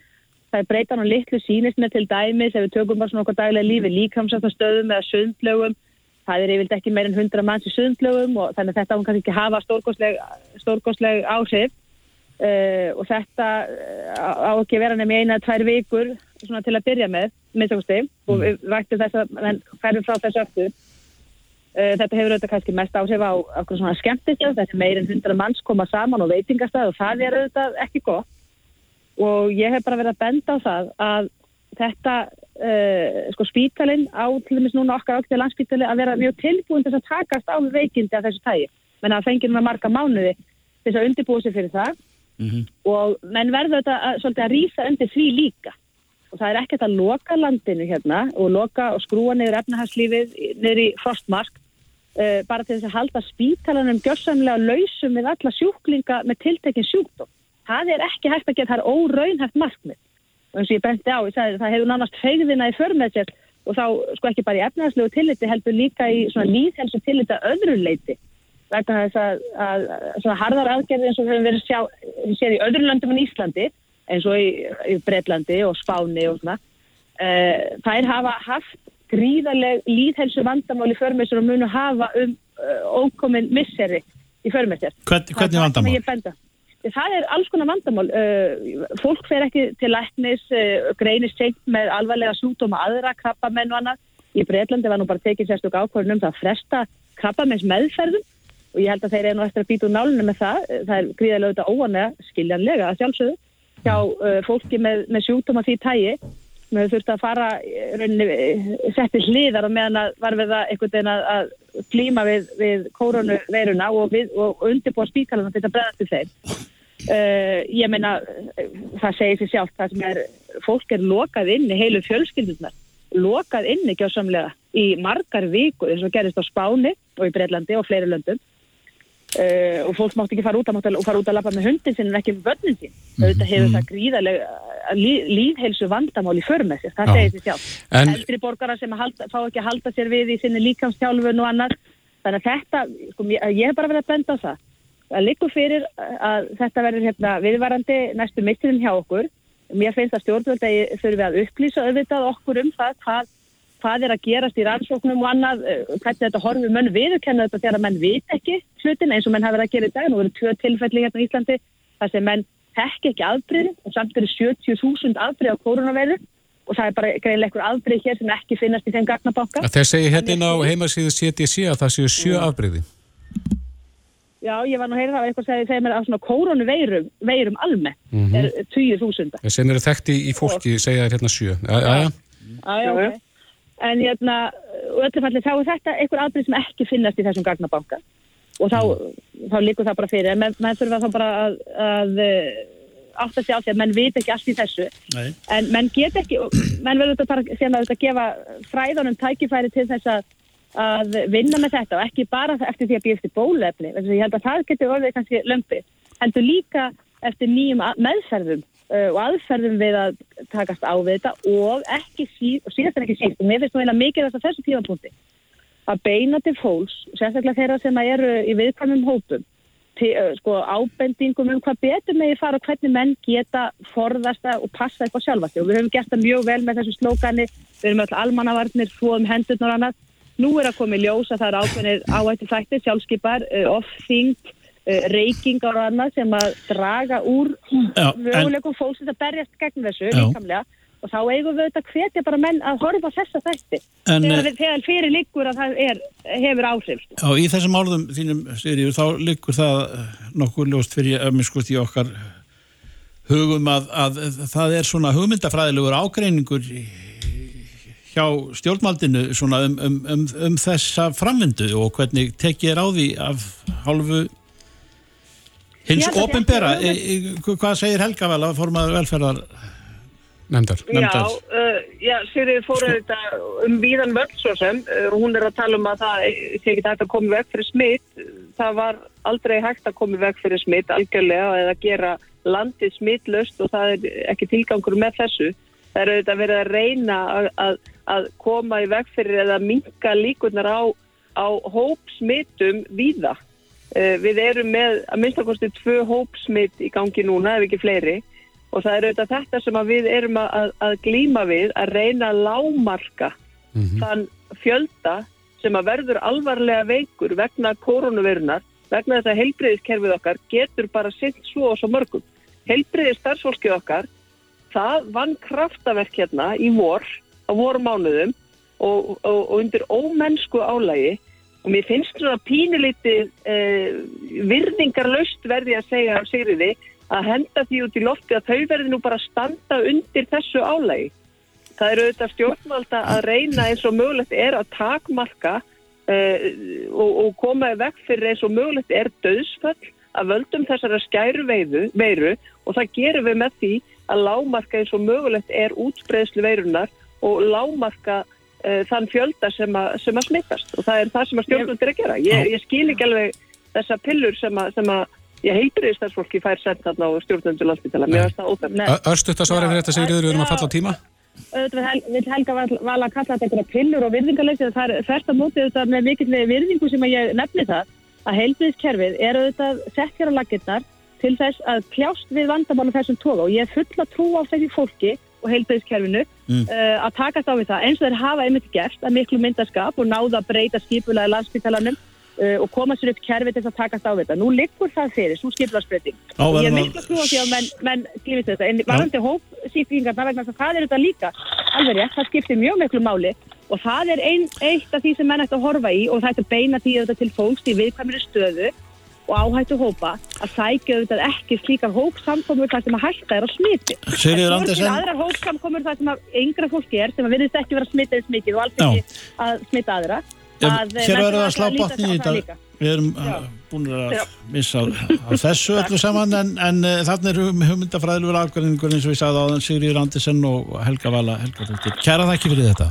Það er breytan og litlu sínismi til dæmis ef við tökum bara svona okkur daglega lífi líkamsastastöðum eða sundlögum. Það er yfirlega ekki meirinn 100 manns í sundlögum og þannig að þetta hún kannski ekki hafa stórgóðsleg áhrif. Uh, og þetta uh, á ekki vera nefn í eina tvær vikur svona til að byrja með minnstakosti mm. og við væktum þess að hverjum frá þessu aftur. Uh, þetta hefur auðvitað kannski mest áhrif á okkur svona skemmtist þetta er meirinn hundra manns koma saman og veitingastað og það er auðvitað ekki gott. Og ég hef bara verið að benda á það að þetta sko spítalinn á til dæmis núna okkar ákveði landspítali að vera mjög tilbúin til að takast á veikindi af þessu tægi menn að fengið með marga mánuði til að það Mm -hmm. og menn verður þetta að, svolítið að rýsa undir því líka og það er ekkert að loka landinu hérna og loka og skrúa niður efnahagslífið niður í frostmark uh, bara til þess að halda spítalanum gjössamlega lausum með alla sjúklinga með tiltekinn sjúkdóm. Það er ekki hægt að geta, það er óraunhægt markmið og eins og ég benti á, ég sagði, það hefur nánast fegðina í förmeðsett og þá sko ekki bara í efnahagslegu tilliti heldur líka í svona líðhelsu tilliti að öðru leiti vegna þess að, að, svona harðar aðgerði eins og við höfum verið sjá, séð í öðru löndum en Íslandi eins og í, í Breitlandi og Spáni og svona uh, þær hafa haft gríðarleg líðhelsu vandamáli förmessur og munu hafa um uh, ókomin misseri í förmessir Hvern, Hvernig vandamál? Það er alls konar vandamál. Uh, fólk fer ekki til læknis greinist seint með alvarlega sjúkdóma aðra krabbamenn og annað. Í Breitlandi var nú bara tekið sérstök ákvörðunum það að fresta krabbamenns meðferðum og ég held að þeir eru nú eftir að býta úr nálunum með það, það er gríðarlega auðvitað óanlega skiljanlega að sjálfsögðu hjá uh, fólki með, með sjúkdóma því tægi hefur þurft að fara rauninni, setti hliðar og meðan að var við það einhvern veginn að, klíma við, við koronaveiruna og, við, og undirbúa spíkalana til að bregðast til þeim. Uh, ég meina það segir sér sjálf það sem er fólk er lokað inn í heilu fjölskyldunar lokað inn ekki á samlega í margar viku eins og gerist á Spáni og í Breitlandi og fleiri löndum Uh, og fólk mátt ekki fara út að, fara út að lappa með hundin sin en ekki með börnin sin mm -hmm. þetta hefur það gríðarlega eh, líð, líðhelsu vandamál í förmessi það segir því sjálf en... eldri borgara sem halda, fá ekki að halda sér við í sinni líkamstjálfun og annar þannig að þetta, sko, ég hef bara verið að benda á það. Að líku fyrir að þetta verður hérna, viðvarandi næstu mittinum hjá okkur. Mér finnst að stjórnvöldi þurfi að upplýsa auðvitað okkur um það hvað hvað er að gerast í rannsóknum og annað, eh, hvernig þetta horfið menn viðurkenna þetta þegar menn vit ekki hlutin eins og menn hafa verið að gera í dag, nú eru tvö tilfelli hérna í Íslandi, þar sem menn tekki ekki afbreyði og samt eru 70.000 afbreyði á koronavæðu og það er bara greinlega einhver afbreyði hér sem ekki finnast í þeim gagnabanka. Þeir segja hérna á heimasíðu CDC að það séu sjö afbreyði. Já, ég var nú að heyra það að eitthvað segði þegar mér að svona koronaveirum veirum almennt mm -hmm. er 20.000. Það sem eru þekkti í fólki segja hérna sjö. Já, já, ok en hérna, öllum allir þá er þetta einhver aðbreyð sem ekki finnast í þessum gagnabanka. Og þá, þá líkur það bara fyrir. En menn, menn þurfa þá bara að, að eh, átt að sjá því að menn veit ekki allt í þessu. Nei. en menn get ekki menn verður þetta bara sem að þetta gefa fræðanum tækifæri til þess að að vinna með þetta og ekki bara eftir því að býja eftir bólefni ég held að það getur orðið kannski lömpi heldur líka eftir nýjum meðferðum og aðferðum við að takast á við þetta og ekki síð, og síðast en ekki síst og mér finnst nú mikið þess að þessu tímapunkti að beina til fólks, sérstaklega þeirra sem eru í viðkvæmum hópum til, sko, ábendingum um hvað betur megi fara og hvernig menn geta forðast og passa eitthvað sjálfa sig. Og við höfum gert það mjög vel með þessu slókani við erum öll almannavarnir, svoðum hendurnar og annað. Nú er að koma í ljós að það er ákveðnir áhættu þættir, sjálfskipar, off-think uh, reykingar og annað sem að draga úr möguleikum fólksins að berjast gegn þessu Já. líkamlega og þá eigum við þetta hvetja bara menn að horfa þessa þætti En, þegar, eh, þegar fyrir liggur að það er, hefur áhrif sko. Já, í þessum álðum þínum, Sigriður, þá liggur það eh, nokkur ljóst fyrir að minn skust í okkar hugum að, að það er svona hugmyndafræðilegur ágreiningur hjá stjórnmaldinu svona um, um, um, um þessa framvindu og hvernig tekið er á því af hálfu hins ofinbera. sé ekki Hvað segir Helga vel að formaður velferðar? Nefndar. Já, Nefndar. uh, já Sýrið fór þetta um víðan völd svo sem uh, hún er að tala um að það sé ekki hægt að koma veg fyrir smitt það var aldrei hægt að koma veg fyrir smitt algjörlega eða gera landið smittlöst og það er ekki tilgangur með þessu það er auðvitað verið að reyna að, að, að koma í veg fyrir eða minka líkunar á, á hópsmittum víða við erum með að minnstakosti tvö hópsmitt í gangi núna ef ekki fleiri og það er auðvitað þetta sem við erum að, að, glíma við að reyna að lámarka þann fjölda sem að verður alvarlega veikur vegna koronavirunar, vegna þess að heilbreyðiskerfið okkar getur bara sitt svo og svo mörgum. Heilbreyðis starfsfólkið okkar, það vann kraftaverk hérna í vor, á vormánuðum og, og, og undir ómennsku álægi og mér finnst svona pínulítið eh, virðingarlaust verði að segja af Sigriði að henda því út í lofti að þau verði nú bara að standa undir þessu álægi. Það eru auðvitað stjórnvalda að reyna eins og mögulegt er að takmarka uh, og, og koma í vekk fyrir eins og mögulegt er döðsföll að völdum þessara skæru veiru, og það gerum við með því að lámarka eins og mögulegt er útbreðslu veirunar og lámarka uh, þann fjölda sem, a, sem að smittast og það er það sem að stjórnvaldir að gera. Ég, ég skil ekki alveg þessa pillur sem að, sem að ég heilbriðist þess fólki fær sent þarna á stjórnvaldur landspítala. Mér finnst það óþægt. Örstuðt að svara fyrir þetta Sigriður, við erum að falla á tíma. vill Helga val, val að kalla þetta einhverja pillur og virðingarleysi það er þvert að móti auðvitað með mikill virðingu sem að ég nefni það að heilbriðiskerfið er auðvitað sett hér á laginnar til þess að kljást við vandamála þessum toga og ég er full að trú á þessi fólki og heilbriðiskerfinu Mm. uh, að takast á við það. Eins og þeir hafa einmitt gert að miklu myndaskap og náða að breyta skipulaði landspítalanum uh, og koma sér upp kerfi til þess að takast á við það. Nú liggur það fyrir, svo og ég er að- miklu að trúa því að menn, menn glýfist þetta en varandi hópsýtingarna vegna þess að það er þetta líka alveg rétt, það skiptir mjög miklu máli. Og það er ein, eitt af því sem menn ætti að horfa í og það ætti að beina því auðvitað til fólks í viðkvæmri stöðu og áhættu hópa að sækja auðvitað ekki slíkar hópsamkomur þar sem að hætta er á smiti. Eru til Andersen- aðrar hópsamkomur þar sem að yngra fólki er sem að virðist ekki vera smitið eins mikið og alls Já. ekki að smita aðra. Að, hér verður þurfa að slá botni í á það þetta við erum uh, búin að missa á, á þessu [laughs] öllu saman en, en uh, þarna er hum- hugmyndafræðilegur afgræningur eins og við sagði áðan Sigriður Andersen og Helga Vala Helgadóttir. Kæra þakki fyrir þetta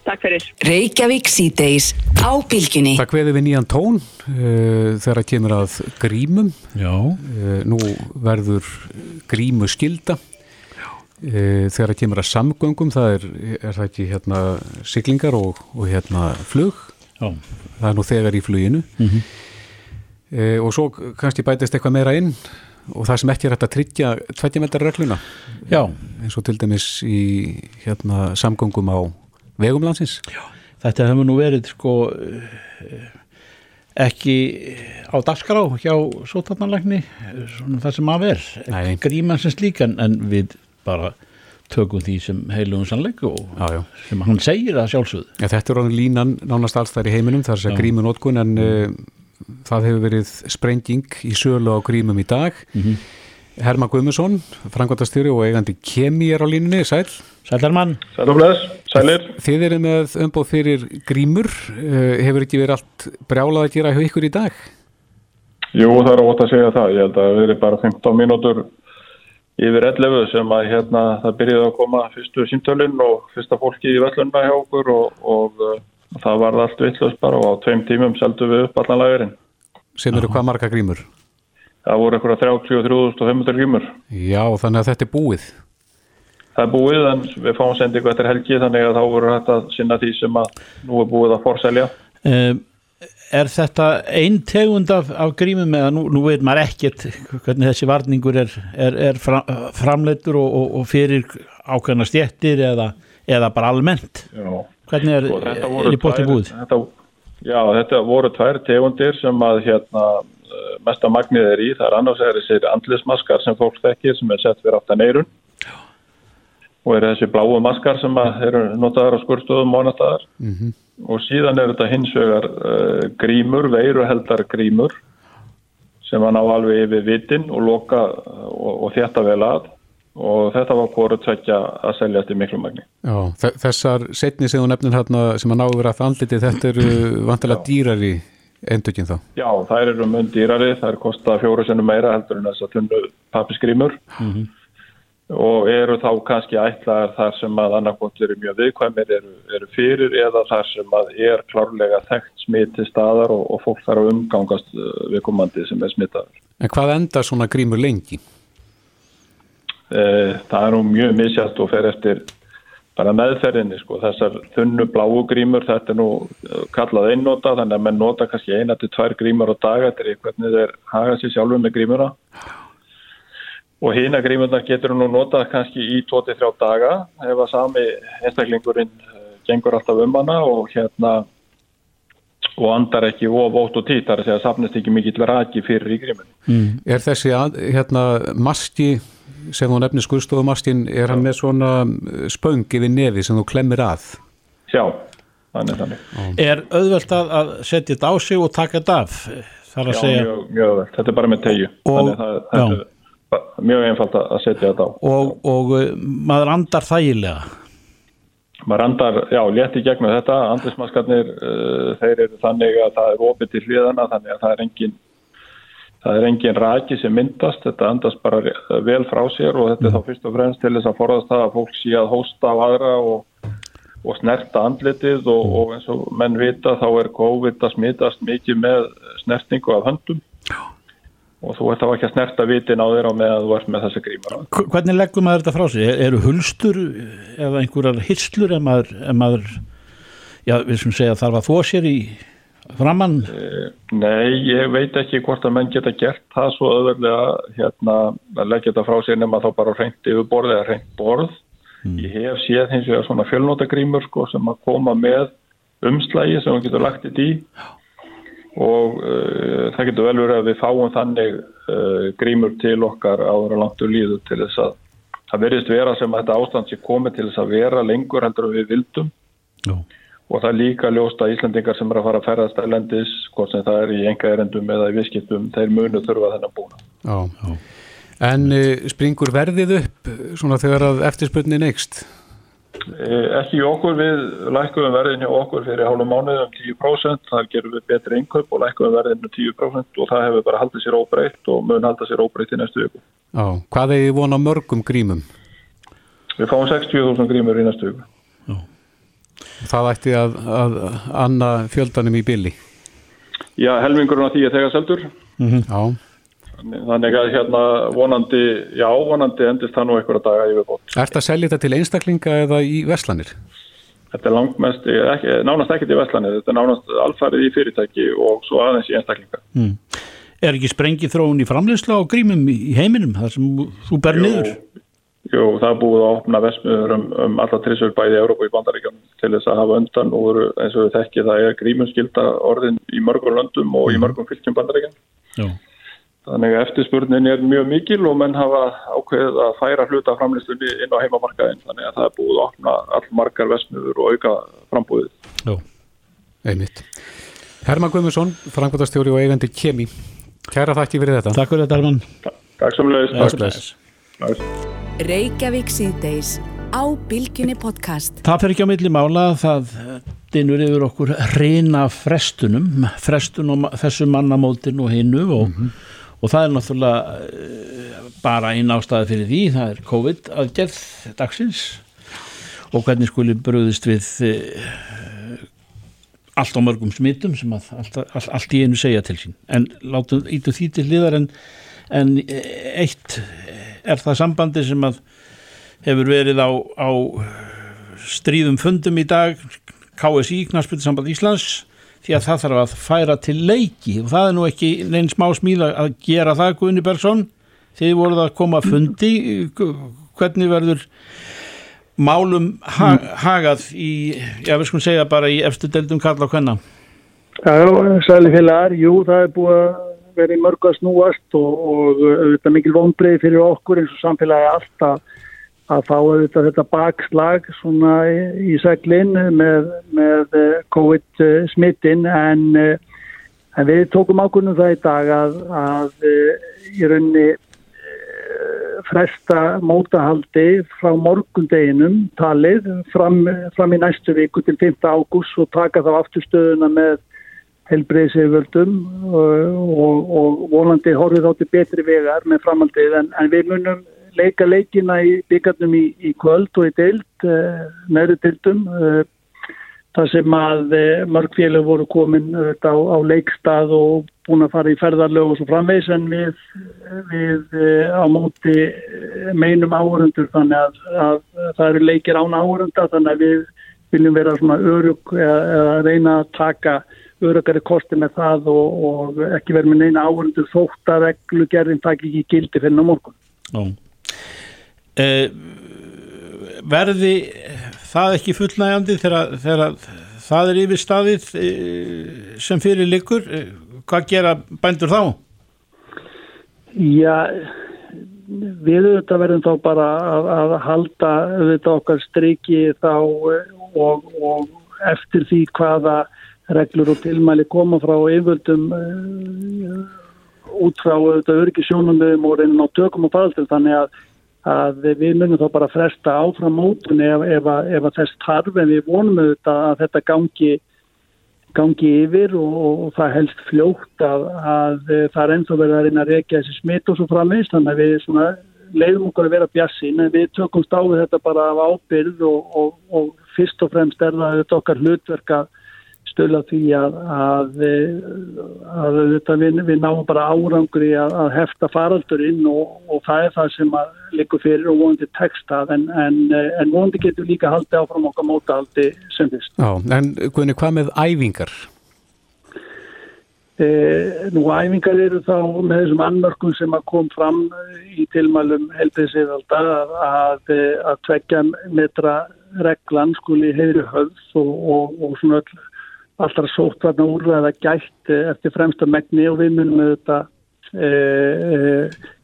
Takk fyrir. Reykjavík síðdeis á bylgjunni. Það kveði við nýjan tón uh, þegar kemur að grímum. Já, Uh, nú verður grímu skilda. Uh, þegar kemur að samgöngum, það er, er það ekki hérna siglingar og, og hérna flug. já, Það er nú þegar í fluginu. Mhm. uh, og svo kannski bætist eitthvað meira inn og það sem ekki er hægt að tryggja tveggjameldar regluna já eins og til dæmis í hérna samgöngum á vegum landsins. Þetta hefur nú verið sko eh, ekki á dagskrá hjá sótarnanlækni svona það sem af er Nei. gríman sem slík en, við bara tökum því sem heilugum sannleik og Já, já. sem hann segir að sjálfsögðu Ja, þetta er orðin línan nánast alls þar í heiminum, það er þess að Já. grímu notkun en uh, það hefur verið sprenging í sölu á grímum í dag. Mhm. Herma Guðmusson, frangvandastjóri og eigandi Kemi er á línunni, sæl. Sældarmann. Þið eru með umbóð fyrir grímur, uh, hefur ekki verið allt brjálað að gera hjá ykkur í dag? Jú, það er ótt að segja það. Ég held að það veri bara 15 mínútur yfir 11 sem að hérna það byrjaði að koma fyrstu símtölinn og fyrsta fólki í vellunna hjá okkur og, og uh, það var allt vittlust bara og á tveim tímum seldum við upp allan lagurinn. Sem eru hvað marga grímur? Það voru eitthvað 33.500 grímur. Já, þannig að þetta er búið. Það er búið en við fáum sendingu eftir helgi þannig að þá voru þetta sinna því sem að nú er búið að forselja. Um, er þetta einn tegund af, af grímum eða nú, nú veit maður ekkert hvernig þessi varningur er, er, er fram, framleitur og, og, og fyrir ákveðna stjettir eða, eða bara almennt? Já. Hvernig er, Sko, er í bótti búið? Þetta, já, þetta voru tvær tegundir sem að hérna eh, mesta magnið er í. Það er annars er þessi andlismaskar sem fólk þekkir sem er sett fyrir aftan eirun og er þessi bláu maskar sem eru notaðar á skurðstofum staðar. Mm Og síðan er þetta hins vegar uh, grímur, veiruheldar grímur sem að ná alveg yfir vitin og loka og, og þétta vel að og þetta var hvort tvekja að seljast í miklu magni. Já, þe- þessar setni sem þú nefnir hérna sem að náðu verið að andliti, þetta eru vantilega dýrari endurkinn þá. Já, þær eru mun dýrari, þær kosta fjóru sinnum meira heldur en þess að tunnu pappiskrímur og eru þá kannski ætlaðar þar sem að annarkot eru mjög viðkvæmir eru, eru fyrir eða þar sem að er klárlega þekkt smitt til staðar og, og fólk þarf að umgangast uh, viðkomandi sem er smittaður. En hvað endar svona grímur lengi? Eh, Það er nú mjög misjætt og fer eftir bara meðferðinni sko. Þessar þunnu bláu grímur, þetta er nú eh, kallað einnota þannig að menn nota kannski eina til tvær grímur á dag eftir í hvernig þeir haga sér sjálfur með grímuna. Og hína grímurnar getur nú notað kannski í 2-3 daga ef að sami einstaklingurinn eh, gengur alltaf um hana og hérna og andar ekki of ótt og tít þar að segja að safnist ekki mikill raki fyrir í grímunni. Mm. Er þessi að, hérna maski sem þú nefnir skurðstofumaskin, er hann með svona eh, spöng yfir nefi sem þú klemmir að? Já, þannig þannig. Er auðvelt að, að setja þetta á sig og taka þetta af? Það Já, segja mjög, mjög vel. Þetta er bara með tegju. Og- Þannig að það, já. mjög einfalt að setja þetta á. og, og uh, maður andar þægilega. Maður andar, já, létt í gegnum þetta. Andlismaskarnir, uh, þeir eru þannig að það er opið til hliðana, þannig að það er engin, það er engin raki sem myndast. Þetta andast bara vel frá sér og þetta er þá fyrst og fremst til þess að forðast það að fólk sé að hósta á aðra og, og snerta andlitið og, og eins og menn vita þá er COVID að smitast mikið með snertingu af höndum. Og þú ert þá ekki að snerta vitin á þér á meðan þú ert með þessi grímur á. H- Hvernig leggum maður þetta frá sig? Er- Eru hulstur eða einhverjar hirslur ef maður, maður já, við sem segja þarf að þó sér í framann? Nei, ég veit ekki hvort að menn geta gert það svo öðvöldlega hérna að leggja þetta frá sér nema þá bara reynt yfir borð eða reynt borð. Ég hef séð hins vegar svona fjölnótagrímur sko sem að koma með umslægi sem hún getur lagt þetta í og uh, það getur vel verið að við fáum þannig uh, grímur til okkar áður og langt úr líðu til þess að það verðist vera sem að þetta ástand sé komið til þess að vera lengur heldur en við vildum Já. og það er líka ljóst að Íslandingar sem er að fara að ferðast erlendis, hvort sem það er í enga erendum eða í viðskiptum, þeir munu þurfa þennan búna. Já. En uh, springur verðið upp svona þegar að eftirspurnin neykst? Eh, Ekki okkur, við lækkuðum verðin hjá okkur fyrir hálfum mánuð um 10%, þar gerum við betri innkaup og lækkuðum verðin um 10% og það hefur bara haldið sér óbreytt og mun halda sér óbreytt í næstu viku. Já. Hvað er þið vona mörgum grímum? Við fáum 60.000 grímur í næstu viku. Það ætti að, að anna fjöldanum í billi. Já, helmingurinn af því er þegar seldur. Já. Þannig að hérna vonandi, já, vonandi endist það nú einhverja daga yfir bótt. Er þetta að selja þetta til einstaklinga eða í veslanir? Þetta er langmest, ekki, nánast ekkert í Vestlanið, þetta er nánast alfarið í fyrirtæki og svo aðeins í einstaklinga. Mm. Er ekki sprengið þróun í framleysla á grímum í heiminum þar sem þú ber niður? Jú, það er búið að opna vesmiður um, um alla trissur bæði í Európa og í Bandaríkjum til þess að hafa undan og eru, eins og við þekki það er grímunskylda orðin í mörgum löndum og í mörgum fylgjum Bandaríkjum. Já. Þannig að eftirspurnin er mjög mikil og menn hafa ákveðið að færa hluta framlýstunni inn á heimamarkaðin. Þannig að það er búið að opna allmargar vesmiður og auka frambúðið. Já. Einmitt. Herman Guðmundsson, frangvöldastjóri og eigandi Kemi. Kæra þakki fyrir þetta. Takk fyrir þetta, Herman. Takk á Bilginni podcast. Það fer ekki á milli mála það dinur yfir okkur reyna frestunum, frestun og þessu mannamótin og hinnu og, og það er náttúrulega eh, bara einn ástæði fyrir því, það er COVID aðgerð dagsins. Og hvernig skuli bröðist við eh, allt á mörgum smittum sem að allt, allt, allt í einu segja til sín. En látum ítu því til liðar en, en eitt er það sambandi sem að hefur verið á, á stríðum fundum í dag KSI, Knarsbyttisamband Íslands því að það þarf að færa til leiki. Og það er nú ekki neins smá smíða að gera það Guðni Bergson. Þið voruð að koma að fundi. Hvernig verður málum ha hagað í, já við skulum segja bara í eftir deildum kalla og hvenna Já, sæli félagar, jú það er búið að vera í mörgu að snúast og, og auðvitað mikil vonbreið fyrir okkur eins og samfélagi alltaf að fá auðvitað þetta bakslag svona í, seglinn með, með COVID smittin en, en við tókum ákvörnum það í dag að, að í rauninni fresta mótahaldi frá morgundeginum talið fram, fram í næstu viku til 5. ágúst og taka þá afturstöðuna með helbreyðseföldum og, og, og volandi horfið átti betri vegar með framhaldið en, en við munum leika leikina í byggarnum í, í kvöld og í deild, uh, neðri deildum uh, þar sem að uh, mörg félag voru komin á, á leikstað og búin að fara í ferðarlög og svo framvegs en við, við á móti meinum áhörundur þannig að, að það eru leikir án áhörunda þannig að við viljum vera svona örug eða reyna að taka örugari kosti með það og, og ekki vera með neina áhörundur þótt að reglugerðin takk ekki gildi fyrir ná morgun. Ó. Eh, verði það ekki fullnægandi þegar, þegar það er yfir staðið eh, sem fyrir likur eh, hvað gera bændur þá? Já við auðvitað verðum þá bara að, að halda auðvitað okkar striki þá og, og eftir því hvaða reglur og tilmæli koma frá yfirvöldum út frá auðvitað örgisjónum og reynin á tökum og faldur þannig að að við munum þá bara fresta áfram mótunni ef, ef, ef að þess tarf en við vonum auðvitað að þetta gangi, gangi yfir og, og það helst fljótt að, að það er ennþá verið að reyna að reykja þessi smitt og svo framvegst þannig að við leiðum okkur að vera bjassin en við tökumst á þetta bara af ábyrð og, og, og fyrst og fremst er það þetta okkar hlutverk að stöla því að, að, að, að við, við náum bara árangur í að hefta faraldurinn og, og það er það sem likur fyrir og vonandi textað en, en, en vonandi getur líka haldið áfram okkar mótahaldi sem fyrst. Já, en Guðni, hvað með æfingar? E, nú, æfingar eru þá með þessum annmörkum sem að kom fram í tilmælum helbriðsýðalda að að tvekja metra reglan skuli hefur höfð og, og, og svona öll alltaf sótt varna úrvæða gætt eftir fremsta megni og við munum auðvitað e, e,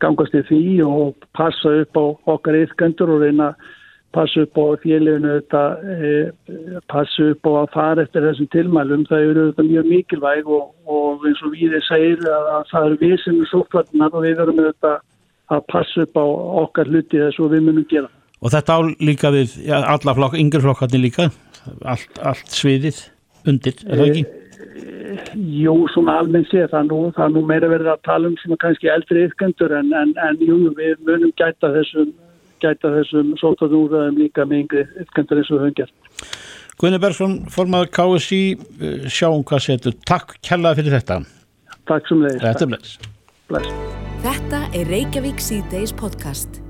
gangast í því og passa upp á okkar yfgöndur og reyna passa upp á félaginu auðvitað e, passa upp á að fara eftir þessum tilmælum. Það eru auðvitað mjög mikilvæg og, og eins og við segir að, að það eru við sem er sótt varna og við verum auðvitað að passa upp á okkar hluti þessu og við munum gera. Og þetta á líka við ja, alla flokk, yngre flokkarnir líka, allt, allt sviðið undir, er það ekki? Jú, svona almennt sé það nú, það er nú meira verið að tala um svona kannski eldri yfkendur en, en, en jú, við munum gæta þessum gæta þessum sótaðúrðaðum líka með yngri yfkendur eins og höfum gert. Gunni Bergson, formadur KSI sjáum hvað setur. Takk kjallaði fyrir þetta. Takk sem leiðis. Þetta er bless. Bless. Þetta er Reykjavík C-Days podcast.